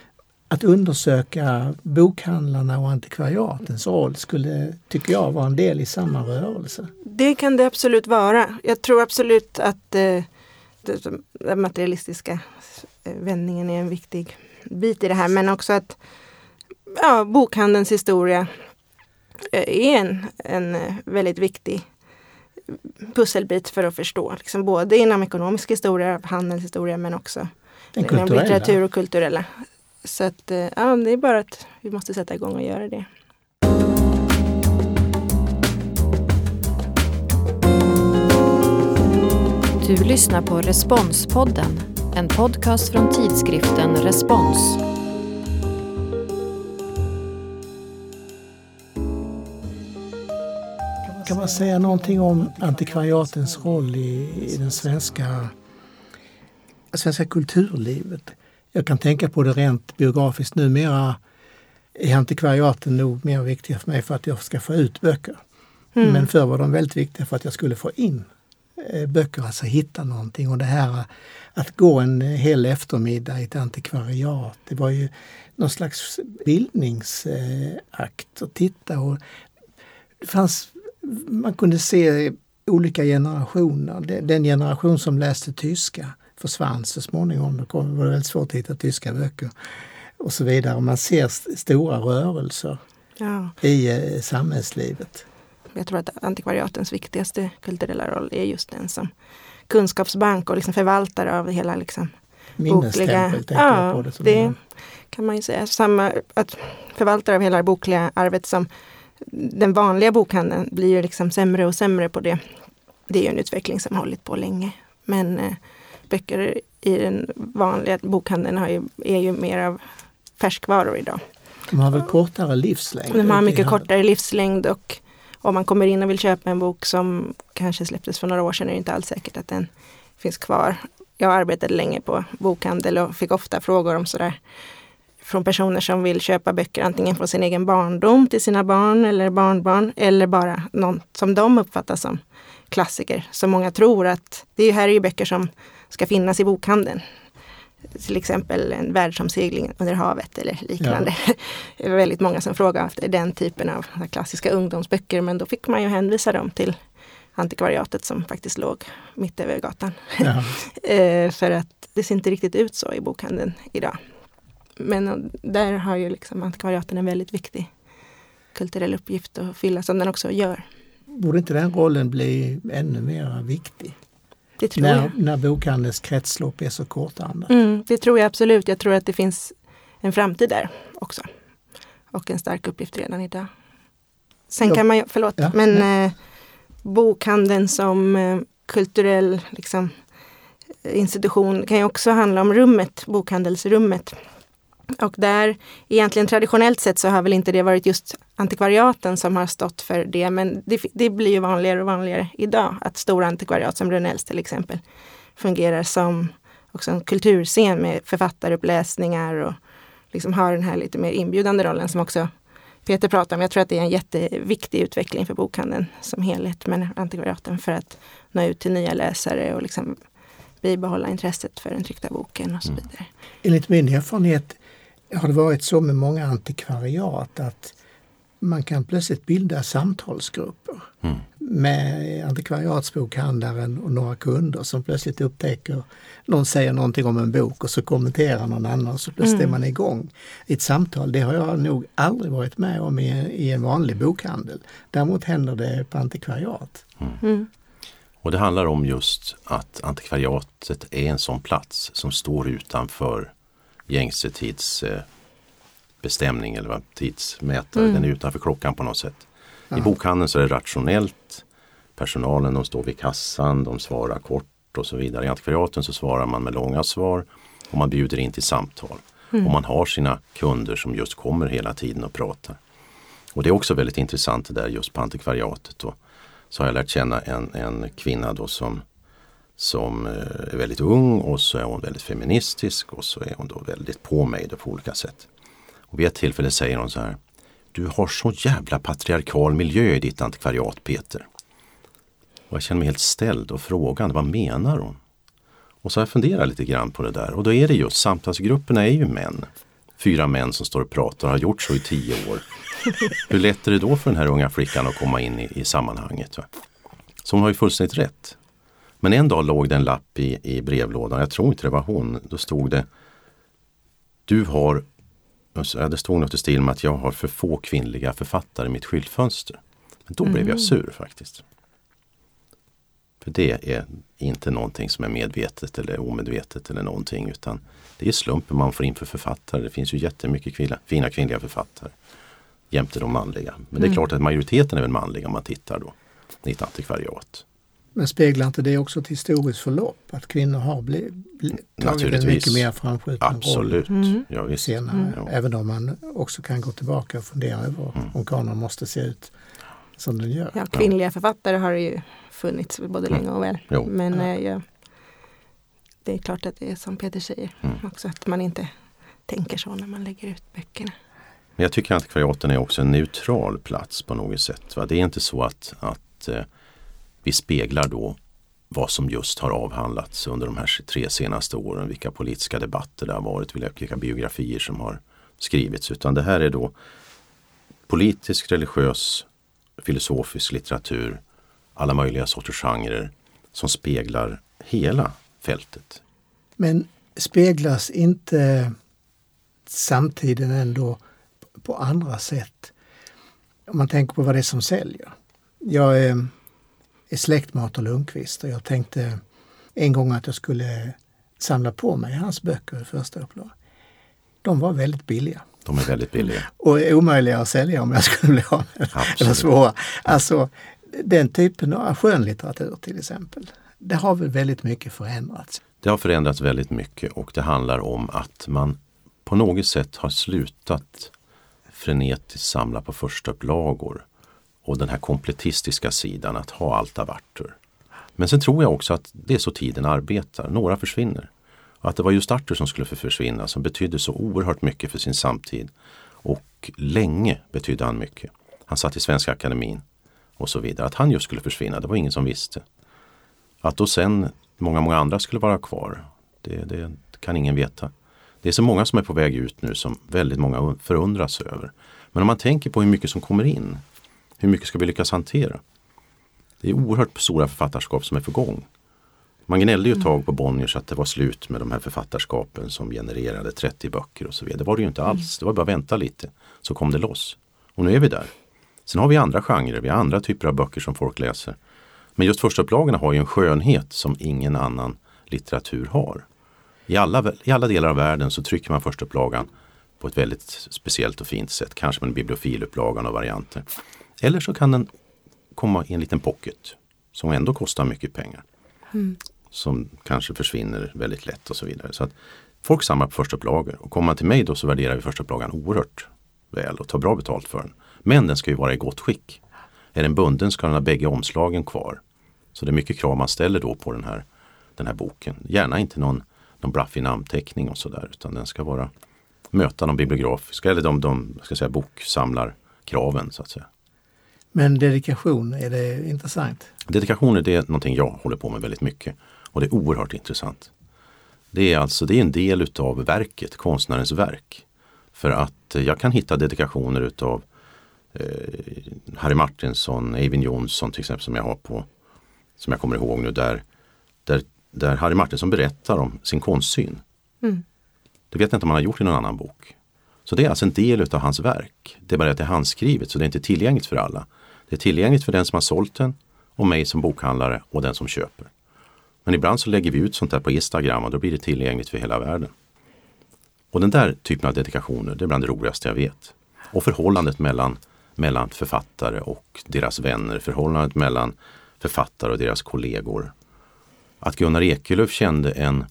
att undersöka bokhandlarna och antikvariatens roll skulle, tycker jag, vara en del i samma rörelse. Det kan det absolut vara. Jag tror absolut att eh, den materialistiska eh, vändningen är en viktig bit i det här, men också att ja, bokhandelns historia eh, är en, en eh, väldigt viktig pusselbit för att förstå. Liksom både inom ekonomisk historia, handelshistoria men också inom litteratur och kulturella. Så att, eh, ja, det är bara att vi måste sätta igång och göra det. Du lyssnar på Responspodden, en podcast från tidskriften Respons. Kan man säga någonting om antikvariatens roll i, i den svenska, svenska kulturlivet? Jag kan tänka på det rent biografiskt numera är antikvariaten nog mer viktiga för mig för att jag ska få ut böcker. Mm. Men förr var de väldigt viktiga för att jag skulle få in eh, böcker, alltså hitta någonting. Och det här att gå en hel eftermiddag i ett antikvariat, det var ju någon slags bildningsakt att titta. Och det fanns, man kunde se olika generationer. Det- Den generation som läste tyska försvann så småningom. Då kom- var det väldigt svårt att hitta tyska böcker och så vidare. Man ser st- stora rörelser Ja, i eh, samhällslivet. jag tror att antikvariatens viktigaste kulturella roll är just den som kunskapsbank och liksom förvaltare av hela liksom, Minnestempel tänker Ja, det. Det- man- kan man ju säga. Samma, att förvaltare av hela det bokliga arvet som den vanliga bokhandeln blir ju liksom sämre och sämre på det. Det är ju en utveckling som hållit på länge. Men eh, böcker i den vanliga bokhandeln ju, är ju mer av färskvaror idag. De har väl kortare livslängd? De har mycket kortare livslängd och om man kommer in och vill köpa en bok som kanske släpptes för några år sedan är det inte alls säkert att den finns kvar. Jag arbetade länge på bokhandel och fick ofta frågor om sådär från personer som vill köpa böcker antingen från sin egen barndom till sina barn eller barnbarn eller bara någon som de uppfattar som klassiker. Så många tror att det här är ju böcker som ska finnas i bokhandeln. Till exempel en världsomsegling under havet eller liknande. *laughs* Det var väldigt många som frågade efter den typen av klassiska ungdomsböcker men då fick man ju hänvisa dem till antikvariatet som faktiskt låg mitt över gatan. Ja. *laughs* Eh, för att det ser inte riktigt ut så i bokhandeln idag. Men eh, där har ju liksom antikvariaten en väldigt viktig kulturell uppgift att fylla som den också gör. Borde inte den rollen bli ännu mer viktig? Det tror jag. När, när bokhandelns kretslopp är så kortanda. Mm, det tror jag absolut. Jag tror att det finns en framtid där också. Och en stark uppgift redan idag. Sen kan man ju, förlåt, Ja, men eh, bokhandeln som eh, kulturell liksom, institution kan ju också handla om rummet, bokhandelsrummet. Och där, egentligen traditionellt sett så har väl inte det varit just antikvariaten som har stått för det, men det, det blir ju vanligare och vanligare idag att stora antikvariat som Rönnells till exempel fungerar som också en kulturscen med författaruppläsningar och liksom har den här lite mer inbjudande rollen som också Peter pratar om. Jag tror att det är en jätteviktig utveckling för bokhandeln som helhet, men antikvariaten för att nå ut till nya läsare och liksom bibehålla intresset för den tryckta boken och så vidare. Enligt min erfarenhet har det varit så med många antikvariat att man kan plötsligt bilda samtalsgrupper Mm. med antikvariatsbokhandlaren och några kunder som plötsligt upptäcker, någon säger någonting om en bok och så kommenterar någon annan och så plötsligt Mm. är man igång i ett samtal. Det har jag nog aldrig varit med om i, i en vanlig bokhandel. Däremot händer det på antikvariat. Mm. Och det handlar om just att antikvariatet är en sån plats som står utanför gängse tidsbestämning eller vad, tidsmätare. Mm. Den är utanför klockan på något sätt. Ja. I bokhandeln så är det rationellt. Personalen de står vid kassan, de svarar kort och så vidare. I antikvariaten så svarar man med långa svar och man bjuder in till samtal. Mm. Och man har sina kunder som just kommer hela tiden och pratar. Och det är också väldigt intressant det där just på antikvariatet. Då. Så har jag lärt känna en, en kvinna då som, som eh, är väldigt ung och så är hon väldigt feministisk och så är hon då väldigt på mig då på olika sätt. Och vid ett tillfälle säger hon så här Du har så jävla patriarkal miljö i ditt antikvariat Peter. Och jag känner mig helt ställd och frågande, vad menar hon? Och så har jag funderat lite grann på det där och då är det just, samtalsgrupperna är ju män. Fyra män som står och pratar och har gjort så i tio år. Hur lätt är det då för den här unga flickan att komma in i, i sammanhanget? Va? Så hon har ju fullständigt rätt. Men en dag låg det en lapp i, i brevlådan, jag tror inte det var hon. Då stod det Du har, det stod något i stil med att jag har för få kvinnliga författare i mitt skyltfönster. Men då blev jag sur faktiskt. För det är inte någonting som är medvetet eller omedvetet eller någonting utan det är slumpen man får in för författare. Det finns ju jättemycket kvilla, fina kvinnliga författare jämte de manliga. Men det är Mm. klart att majoriteten är väl manliga om man tittar då i ett antikvariat. Men speglar inte det också ett historiskt förlopp? Att kvinnor har bli, bli, tagit en Naturligtvis. mycket mer framskjuten roll Absolut. Mm. Ja, visst. senare. Mm. Ja. Även om man också kan gå tillbaka och fundera över Mm. om kanon måste se ut som den gör. Ja, kvinnliga författare har det ju funnits både Mm. länge och väl. Jo. Men Ja. eh, ja, det är klart att det är som Peter säger Mm. också att man inte tänker så när man lägger ut böckerna. Men jag tycker att antikvariaten är också en neutral plats på något sätt. Va? Det är inte så att, att eh, vi speglar då vad som just har avhandlats under de här tre senaste åren. Vilka politiska debatter det har varit, vilka biografier som har skrivits. Utan det här är då politisk, religiös, filosofisk litteratur, alla möjliga sorters genrer som speglar hela fältet. Men speglas inte samtiden ändå på andra sätt? Om man tänker på vad det är som säljer. Jag eh, är, släkt med Arthur Lundqvist och jag tänkte en gång att jag skulle samla på mig hans böcker i första upplagan. De var väldigt billiga De är väldigt billiga. och är omöjliga att sälja om jag skulle bli av med. Eller svåra. Alltså den typen av skönlitteratur till exempel. Det har väl väldigt mycket förändrats. Det har förändrats väldigt mycket och det handlar om att man på något sätt har slutat frenetiskt samla på första upplagor och den här kompletistiska sidan att ha allt av Arthur. Men sen tror jag också att det är så tiden arbetar. Några försvinner. Och att det var just Arthur som skulle försvinna som betydde så oerhört mycket för sin samtid. Och länge betydde han mycket. Han satt i Svenska Akademin och så vidare. Att han just skulle försvinna, det var ingen som visste. Att då sen många, många andra skulle vara kvar, det, det kan ingen veta. Det är så många som är på väg ut nu som väldigt många förundras över. Men om man tänker på hur mycket som kommer in, hur mycket ska vi lyckas hantera? Det är oerhört stora författarskap som är på gång. Man gnällde ju ett tag på Bonniers att det var slut med de här författarskapen som genererade 30 böcker och så vidare. Det var det ju inte alls. Det var bara att vänta lite så kom det loss. Och nu är vi där. Sen har vi andra genrer, vi har andra typer av böcker som folk läser. Men just förstaupplagorna har ju en skönhet som ingen annan litteratur har. I alla, I alla delar av världen så trycker man förstaupplagan på ett väldigt speciellt och fint sätt. Kanske med en bibliofilupplagan och varianter. Eller så kan den komma i en liten pocket som ändå kostar mycket pengar. Som kanske försvinner väldigt lätt och så vidare. Så att Folk samlar på förstaupplagor och kommer man till mig då så värderar vi förstaupplagan oerhört väl och tar bra betalt för den. Men den ska ju vara i gott skick. Är den bunden ska den ha bägge omslagen kvar. Så det är mycket krav man ställer då på den här, den här boken. Gärna inte någon, någon braffig namnteckning och sådär utan den ska vara möta de bibliografiska eller de, de ska säga, boksamlarkraven så att säga. Men dedikation, är det intressant? Dedikationer det är någonting jag håller på med väldigt mycket och det är oerhört intressant. Det är alltså det är en del utav verket, konstnärens verk. För att eh, jag kan hitta dedikationer utav eh, Harry Martinsson, Eivind Johnson till exempel som jag har på som jag kommer ihåg nu där, där, där Harry Martinsson berättar om sin konstsyn. Mm. Det vet jag inte om han har gjort i någon annan bok. Så det är alltså en del utav hans verk. Det är bara att det är handskrivet så det är inte tillgängligt för alla. Det är tillgängligt för den som har sålt den och mig som bokhandlare och den som köper. Men ibland så lägger vi ut sånt där på Instagram och då blir det tillgängligt för hela världen. Och den där typen av dedikationer, det är bland det roligaste jag vet. Och förhållandet mellan, mellan författare och deras vänner, förhållandet mellan författare och deras kollegor. Att Gunnar Ekelöf kände en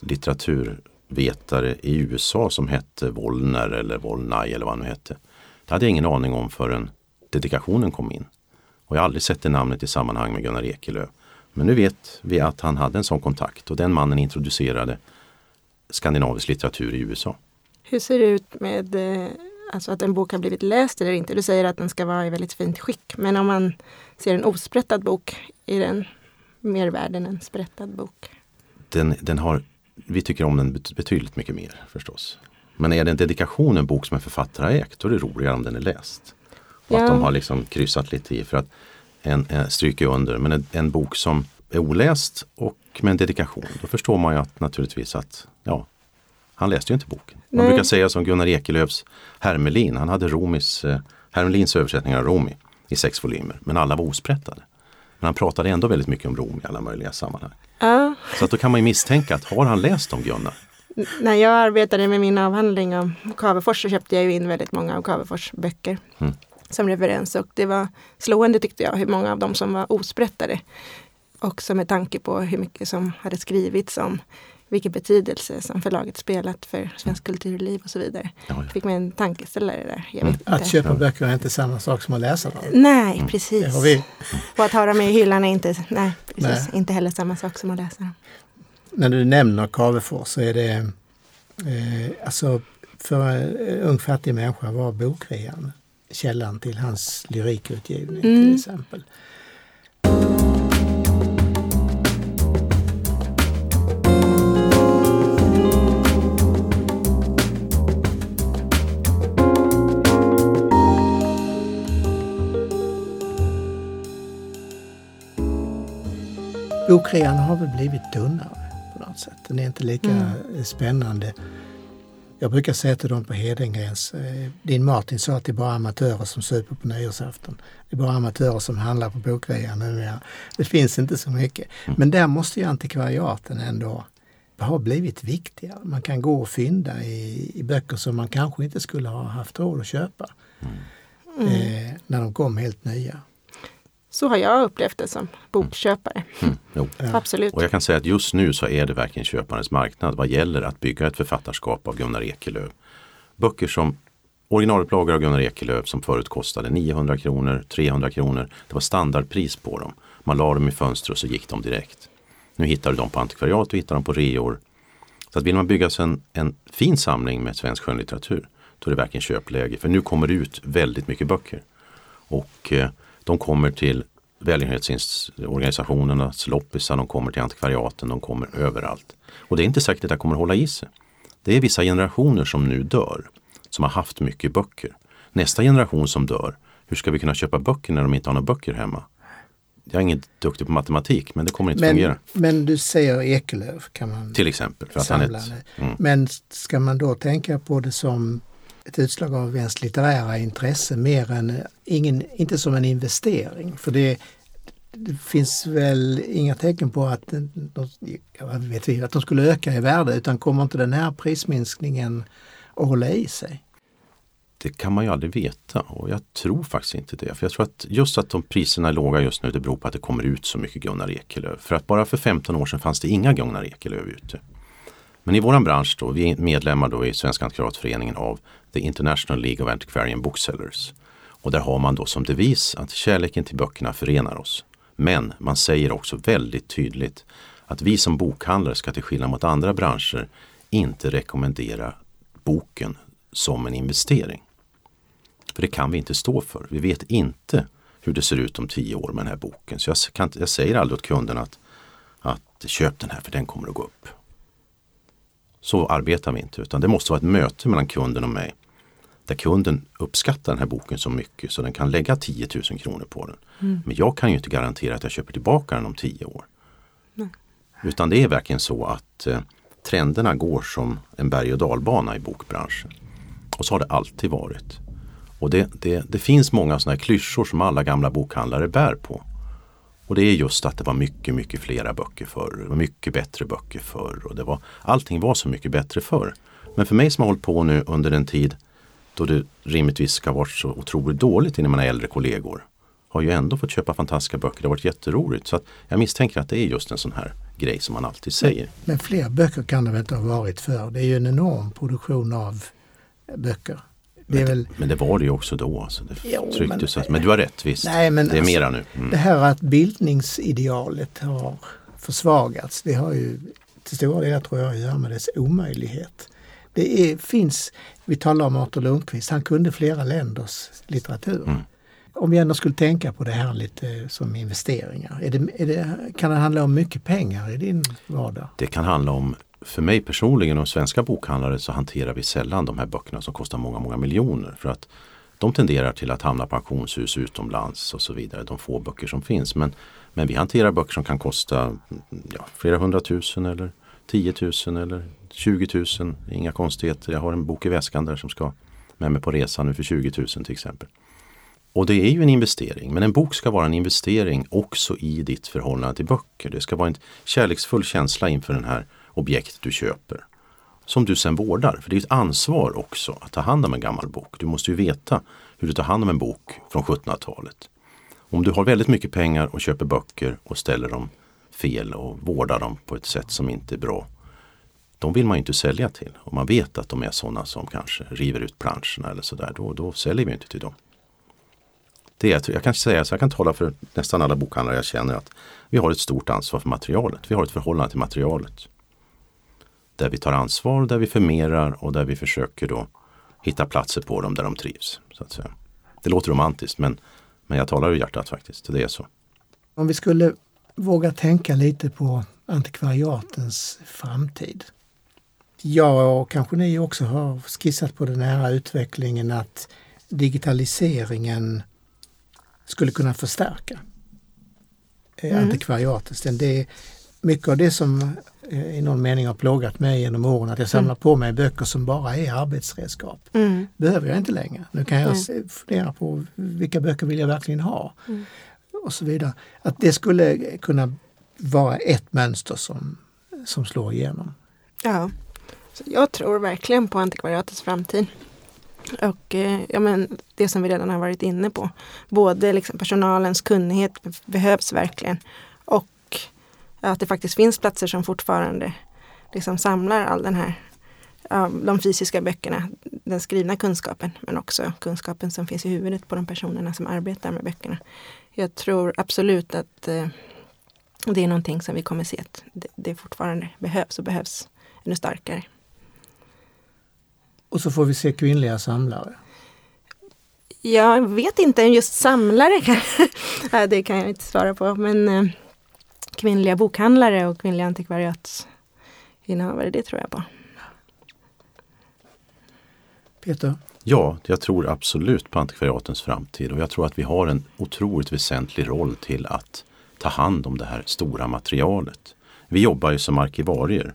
litteraturvetare i USA som hette Wollner eller Wollnay eller vad han nu hette. Det hade jag ingen aning om förrän dedikationen kom in. Och jag har aldrig sett det namnet i sammanhang med Gunnar Ekelöf. Men nu vet vi att han hade en sån kontakt och den mannen introducerade skandinavisk litteratur i USA. Hur ser det ut med eh, alltså att en bok har blivit läst eller inte? Du säger att den ska vara i väldigt fint skick. Men om man ser en osprättad bok, är den mer värd än en sprättad bok? Den, den har, vi tycker om den bet- betydligt mycket mer förstås. Men är det en dedikation, en bok som en författare har ägt, då är det roligare om den är läst. Ja. att de har liksom kryssat lite i för att en, en, stryka under. Men en, en bok som är oläst och med en dedikation, då förstår man ju att naturligtvis att ja, han läste ju inte boken. Man Nej. brukar säga som Gunnar Ekelöfs Hermelin, han hade Romis, eh, Hermelins översättning av Romi i sex volymer, men alla var osprättade. Men han pratade ändå väldigt mycket om Rom i alla möjliga sammanhang. Ja, Så att då kan man ju misstänka att har han läst om Gunnar? när jag arbetade med min avhandling om Cavefors så köpte jag ju in väldigt många av Cavefors böcker Mm. Som referens och det var slående tyckte jag hur många av dem som var osprättade. Också med tanke på hur mycket som hade skrivits om vilken betydelse som förlaget spelat för svensk kulturliv och så vidare. Fick mig en tankeställare där. Jag Mm. vet inte. Att köpa böcker är inte samma sak som att läsa dem. Nej, Mm. precis. Det har vi. Och att ha dem i hyllan är inte, nej, precis, Nej. inte heller samma sak som att läsa dem. När du nämner Cavefors så är det eh, alltså för en ung fattig människa var bokrean källan till hans lyrikutgivning till Mm. exempel. Bokrean har väl blivit tunnare på något sätt. Den är inte lika Mm. spännande. Jag brukar säga till dem på Hedengrens, eh, din Martin sa att det är bara amatörer som super på nyårsafton. Det är bara amatörer som handlar på bokrean numera. Det finns inte så mycket. Men där måste ju antikvariaten ändå ha blivit viktigare. Man kan gå och fynda i, i böcker som man kanske inte skulle ha haft råd att köpa. Eh, när de kom helt nya. Så har jag upplevt det som bokköpare. Mm, jo. Absolut. Och jag kan säga att just nu så är det verkligen köparens marknad vad gäller att bygga ett författarskap av Gunnar Ekelöf. Böcker som originalupplagor av Gunnar Ekelöf som förut kostade 900 kronor, 300 kronor. Det var standardpris på dem. Man la dem i fönster och så gick de direkt. Nu hittar du dem på antikvariat och hittar dem på reor. Så att vill man bygga sig en, en fin samling med svensk skönlitteratur då är det verkligen köpläge. För nu kommer det ut väldigt mycket böcker. Och eh, de kommer till välgörenhetsorganisationernas loppisar, de kommer till antikvariaten, de kommer överallt. Och det är inte säkert att det kommer hålla i sig. Det är vissa generationer som nu dör, som har haft mycket böcker. Nästa generation som dör, hur ska vi kunna köpa böcker när de inte har några böcker hemma? Jag är ingen duktig på matematik, men det kommer inte fungera. Men, men du säger Ekelöf kan man Till exempel. För att han är ett, mm. Men ska man då tänka på det som ett utslag av ens litterära intresse mer än, ingen, inte som en investering? För det, det finns väl inga tecken på att, de, vet vi, att de skulle öka i värde utan kommer inte den här prisminskningen att hålla i sig? Det kan man ju aldrig veta och jag tror faktiskt inte det. För jag tror att just att de priserna är låga just nu det beror på att det kommer ut så mycket Gunnar Ekelöf. För att bara för 15 år sedan fanns det inga Gunnar Ekelöf ute. Men i våran bransch då, vi är medlemmar då i Svenska antikvariatföreningen av The International League of Antiquarian Booksellers. Och där har man då som devis att kärleken till böckerna förenar oss. Men man säger också väldigt tydligt att vi som bokhandlare ska till skillnad mot andra branscher inte rekommendera boken som en investering. För det kan vi inte stå för. Vi vet inte hur det ser ut om tio år med den här boken. Så jag, kan, jag säger aldrig åt kunden att, att köp den här för den kommer att gå upp. Så arbetar vi inte utan det måste vara ett möte mellan kunden och mig. Där kunden uppskattar den här boken så mycket så den kan lägga 10 000 kronor på den. Men jag kan ju inte garantera att jag köper tillbaka den om tio år. Utan det är verkligen så att eh, trenderna går som en berg och dalbana i bokbranschen. Och så har det alltid varit. Och det, det, det finns många sådana här klyschor som alla gamla bokhandlare bär på. Och det är just att det var mycket, mycket flera böcker förr. Det var mycket bättre böcker förr. Och det var, allting var så mycket bättre förr. Men för mig som har hållit på nu under en tid då det rimligtvis ska vara så otroligt dåligt innan är äldre kollegor. Har ju ändå fått köpa fantastiska böcker. Det har varit jätteroligt. Så jag misstänker att det är just en sån här grej som man alltid säger. Men fler böcker kan det väl inte ha varit för? Det är ju en enorm produktion av böcker. Det är väl, Men det var det ju också då. Alltså. Det Jo, men- men, men du har rätt visst. Nej, men det är alltså, mera nu. Mm. Det här att bildningsidealet har försvagats, det har ju till stora delar tror jag att göra med dess omöjlighet. Det är, finns, vi talar om Artur Lundqvist, han kunde flera länders litteratur. Mm. Om vi ändå skulle tänka på det här lite som investeringar, är det, är det, kan det handla om mycket pengar i din vardag? Det kan handla om, för mig personligen och svenska bokhandlare så hanterar vi sällan de här böckerna som kostar många, många miljoner. För att de tenderar till att hamna på auktionshus utomlands och så vidare. De få böcker som finns. Men, men vi hanterar böcker som kan kosta ja, flera hundratusen eller 10 000 eller 20 000. Inga konstigheter. Jag har en bok i väskan där som ska med mig på resan nu för 20 000 till exempel. Och det är ju en investering, men en bok ska vara en investering också i ditt förhållande till böcker. Det ska vara en kärleksfull känsla inför den här objekt du köper. Som du sen vårdar, för det är ett ansvar också att ta hand om en gammal bok. Du måste ju veta hur du tar hand om en bok från 1700-talet. Om du har väldigt mycket pengar och köper böcker och ställer dem fel och vårdar dem på ett sätt som inte är bra. De vill man inte sälja till. Om man vet att de är sådana som kanske river ut planscherna eller sådär, då, då säljer vi inte till dem. Det är, jag kan säga så jag kan tala för nästan alla bokhandlare jag känner att vi har ett stort ansvar för materialet. Vi har ett förhållande till materialet. Där vi tar ansvar, där vi förmerar och där vi försöker då hitta platser på dem där de trivs. Så att säga. Det låter romantiskt men, men jag talar ur hjärtat faktiskt. Det är så. Om vi skulle våga tänka lite på antikvariatens framtid. Jag och kanske ni också har skissat på den här utvecklingen att digitaliseringen skulle kunna förstärka eh, mm. antikvariatet. Det är mycket av det som i någon mening har plågat mig genom åren, att jag samlar mm. på mig böcker som bara är arbetsredskap. Mm. behöver jag inte längre. Nu kan jag mm. fundera på vilka böcker vill jag verkligen ha? Mm. Och så vidare. Att det skulle kunna vara ett mönster som, som slår igenom. Ja, så jag tror verkligen på antikvariatets framtid. Och eh, ja, men det som vi redan har varit inne på. Både liksom personalens kunnighet behövs verkligen. Och att det faktiskt finns platser som fortfarande liksom samlar all den här de fysiska böckerna, den skrivna kunskapen, men också kunskapen som finns i huvudet på de personerna som arbetar med böckerna. Jag tror absolut att eh, det är någonting som vi kommer se att det, fortfarande behövs och behövs ännu starkare. Och så får vi se kvinnliga samlare. Jag vet inte, just samlare *laughs* det kan jag inte svara på. Men eh, kvinnliga bokhandlare och kvinnliga antikvariatsinnehavare, det tror jag på. Peter? Ja, jag tror absolut på antikvariatens framtid och jag tror att vi har en otroligt väsentlig roll till att ta hand om det här stora materialet. Vi jobbar ju som arkivarier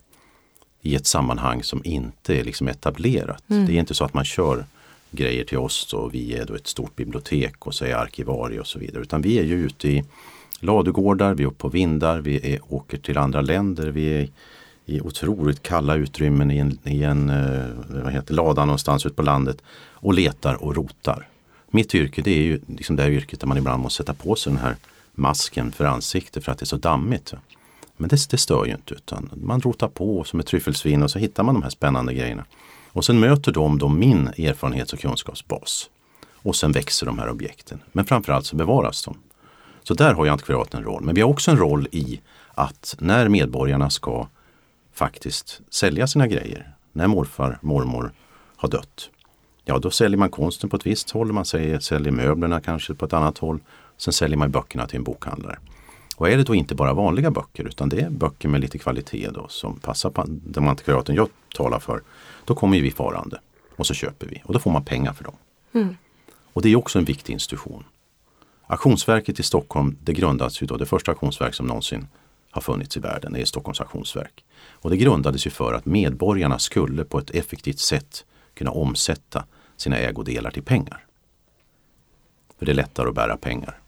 i ett sammanhang som inte är liksom etablerat. Mm. Det är inte så att man kör grejer till oss och vi är då ett stort bibliotek och så är arkivarie och så vidare. Utan vi är ju ute i ladugårdar, vi är uppe på vindar, vi är, åker till andra länder, vi är i otroligt kalla utrymmen i en, i en eh, vad heter, lada någonstans ute på landet och letar och rotar. Mitt yrke det är ju liksom det här yrket där man ibland måste sätta på sig den här masken för ansiktet för att det är så dammigt. Men det, det stör ju inte utan man rotar på som ett tryffelsvin och så hittar man de här spännande grejerna. Och sen möter de då min erfarenhets och kunskapsbas. Och sen växer de här objekten. Men framförallt så bevaras de. Så där har ju antikvariaten en roll. Men vi har också en roll i att när medborgarna ska faktiskt sälja sina grejer, när morfar, mormor har dött, ja då säljer man konsten på ett visst håll, man säljer, säljer möblerna kanske på ett annat håll. Sen säljer man böckerna till en bokhandlare. Och är det då inte bara vanliga böcker utan det är böcker med lite kvalitet då, som passar på de antikvariaten jag talar för. Då kommer vi farande och så köper vi och då får man pengar för dem. Mm. Och det är också en viktig institution. Auktionsverket i Stockholm det grundades ju då, det första auktionsverk som någonsin har funnits i världen, det är Stockholms auktionsverk. Och det grundades ju för att medborgarna skulle på ett effektivt sätt kunna omsätta sina ägodelar till pengar. För det är lättare att bära pengar.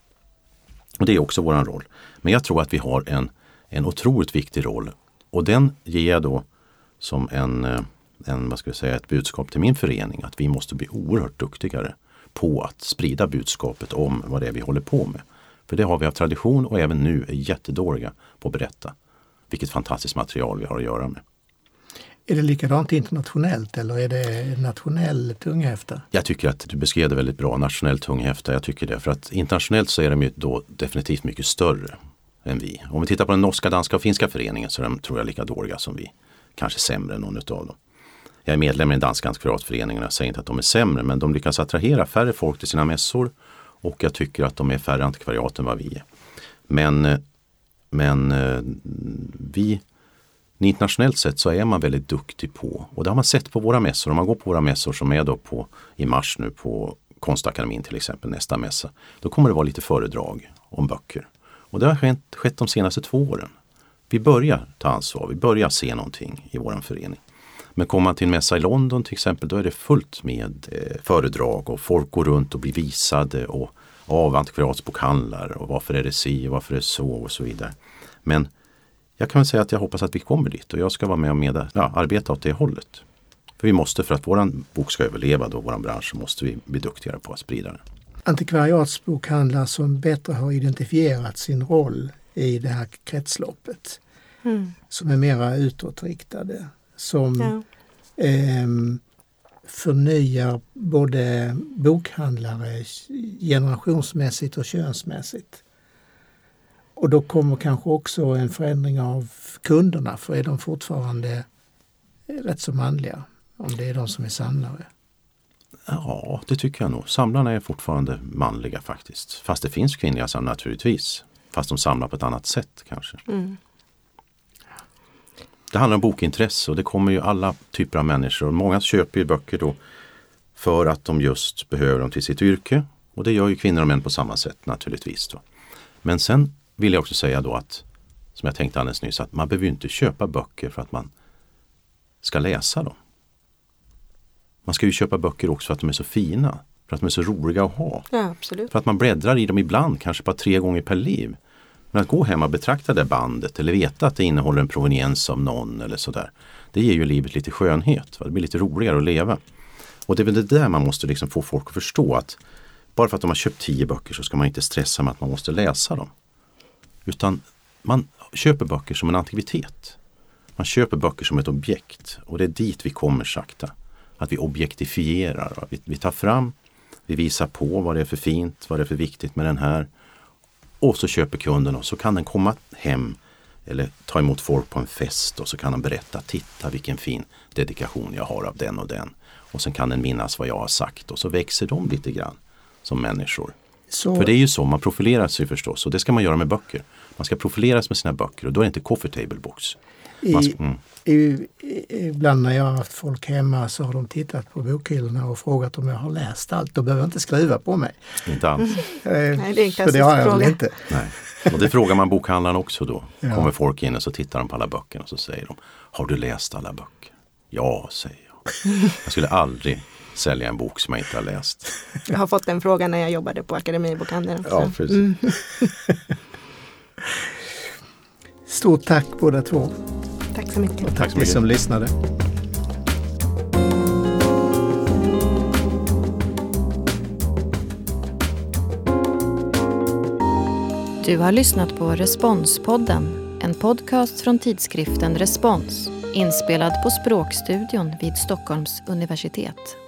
Och Det är också våran roll. Men jag tror att vi har en, en otroligt viktig roll och den ger jag då som en, eh, en, vad ska jag säga, ett budskap till min förening att vi måste bli oerhört duktigare på att sprida budskapet om vad det är vi håller på med. För det har vi av tradition och även nu är jättedåliga på att berätta vilket fantastiskt material vi har att göra med. Är det likadant internationellt eller är det nationell tunghäfta? Jag tycker att du beskrev det väldigt bra, nationell tunghäfta. Jag tycker det. För att internationellt så är de ju då definitivt mycket större än vi. Om vi tittar på den norska, danska och finska föreningen så är de tror jag lika dåliga som vi. Kanske sämre än någon av dem. Jag är medlem i den danska antikvariatföreningen och jag säger inte att de är sämre men de lyckas attrahera färre folk till sina mässor och jag tycker att de är färre antikvariat än vad vi är. Men, eh, men eh, vi internationellt sett så är man väldigt duktig på, och det har man sett på våra mässor, om man går på våra mässor som är då på, i mars nu på Konstakademin till exempel, nästa mässa, då kommer det vara lite föredrag om böcker. Och det har skett, skett de senaste två åren. Vi börjar ta ansvar, vi börjar se någonting i vår förening. Men kommer man till en mässa i London till exempel då är det fullt med eh, föredrag och folk går runt och blir visade och av antikvariatsbokhandlare och varför är det si och varför är det så och så vidare. Men jag kan väl säga att jag hoppas att vi kommer dit och jag ska vara med och med, ja, arbeta åt det hållet. För vi måste, för att våran bok ska överleva då, våran bransch, så måste vi bli duktigare på att sprida den. Antikvariatsbokhandlare som bättre har identifierat sin roll i det här kretsloppet. Mm. Som är mera utåtriktade. Som Ja. eh, förnyar både bokhandlare generationsmässigt och könsmässigt. Och då kommer kanske också en förändring av kunderna för är de fortfarande rätt så manliga om det är de som är samlare. Ja, det tycker jag nog. Samlarna är fortfarande manliga faktiskt. Fast det finns kvinnliga samlare naturligtvis. Fast de samlar på ett annat sätt kanske. Mm. Det handlar om bokintresse och det kommer ju alla typer av människor. Många köper ju böcker då för att de just behöver dem till sitt yrke. Och det gör ju kvinnor och män på samma sätt naturligtvis. Då. Men sen vill jag också säga då att, som jag tänkte alldeles nyss, att man behöver inte köpa böcker för att man ska läsa dem. Man ska ju köpa böcker också för att de är så fina. För att de är så roliga att ha. ja, absolut. För att man bläddrar i dem ibland, kanske bara tre gånger per liv. Men att gå hem och betrakta det bandet eller veta att det innehåller en proveniens av någon eller sådär. Det ger ju livet lite skönhet. Va? Det blir lite roligare att leva. Och det är väl det där man måste liksom få folk att förstå att bara för att de har köpt tio böcker så ska man inte stressa med att man måste läsa dem. Utan man köper böcker som en antikvitet. Man köper böcker som ett objekt och det är dit vi kommer sakta. Att vi objektifierar. Vi, vi tar fram, vi visar på vad det är för fint, vad det är för viktigt med den här. Och så köper kunden och så kan den komma hem eller ta emot folk på en fest och så kan den berätta, titta vilken fin dedikation jag har av den och den. Och sen kan den minnas vad jag har sagt och så växer de lite grann som människor. Så, För det är ju så, man profilerar sig förstås och det ska man göra med böcker. Man ska profileras med sina böcker och då är det inte coffee table books. I, ska- mm, ibland när jag har haft folk hemma så har de tittat på bokhyllorna och frågat om jag har läst allt. Då behöver jag inte skriva på mig. inte alls. Eh, *laughs* Nej, det är en det har jag fråga. inte. Nej. Och det frågar man bokhandlaren också då. Ja. Kommer folk in och så tittar de på alla böcker och så säger de Har du läst alla böcker? Ja, säger jag. Jag skulle aldrig sälja en bok som jag inte har läst. Jag har fått den frågan när jag jobbade på Akademibokhandeln. Ja, precis. Mm. *laughs* Stort tack båda två. Tack så mycket. Tack så Ni mycket. som lyssnade. Du har lyssnat på Responspodden, en podcast från tidskriften Respons, inspelad på Språkstudion vid Stockholms universitet.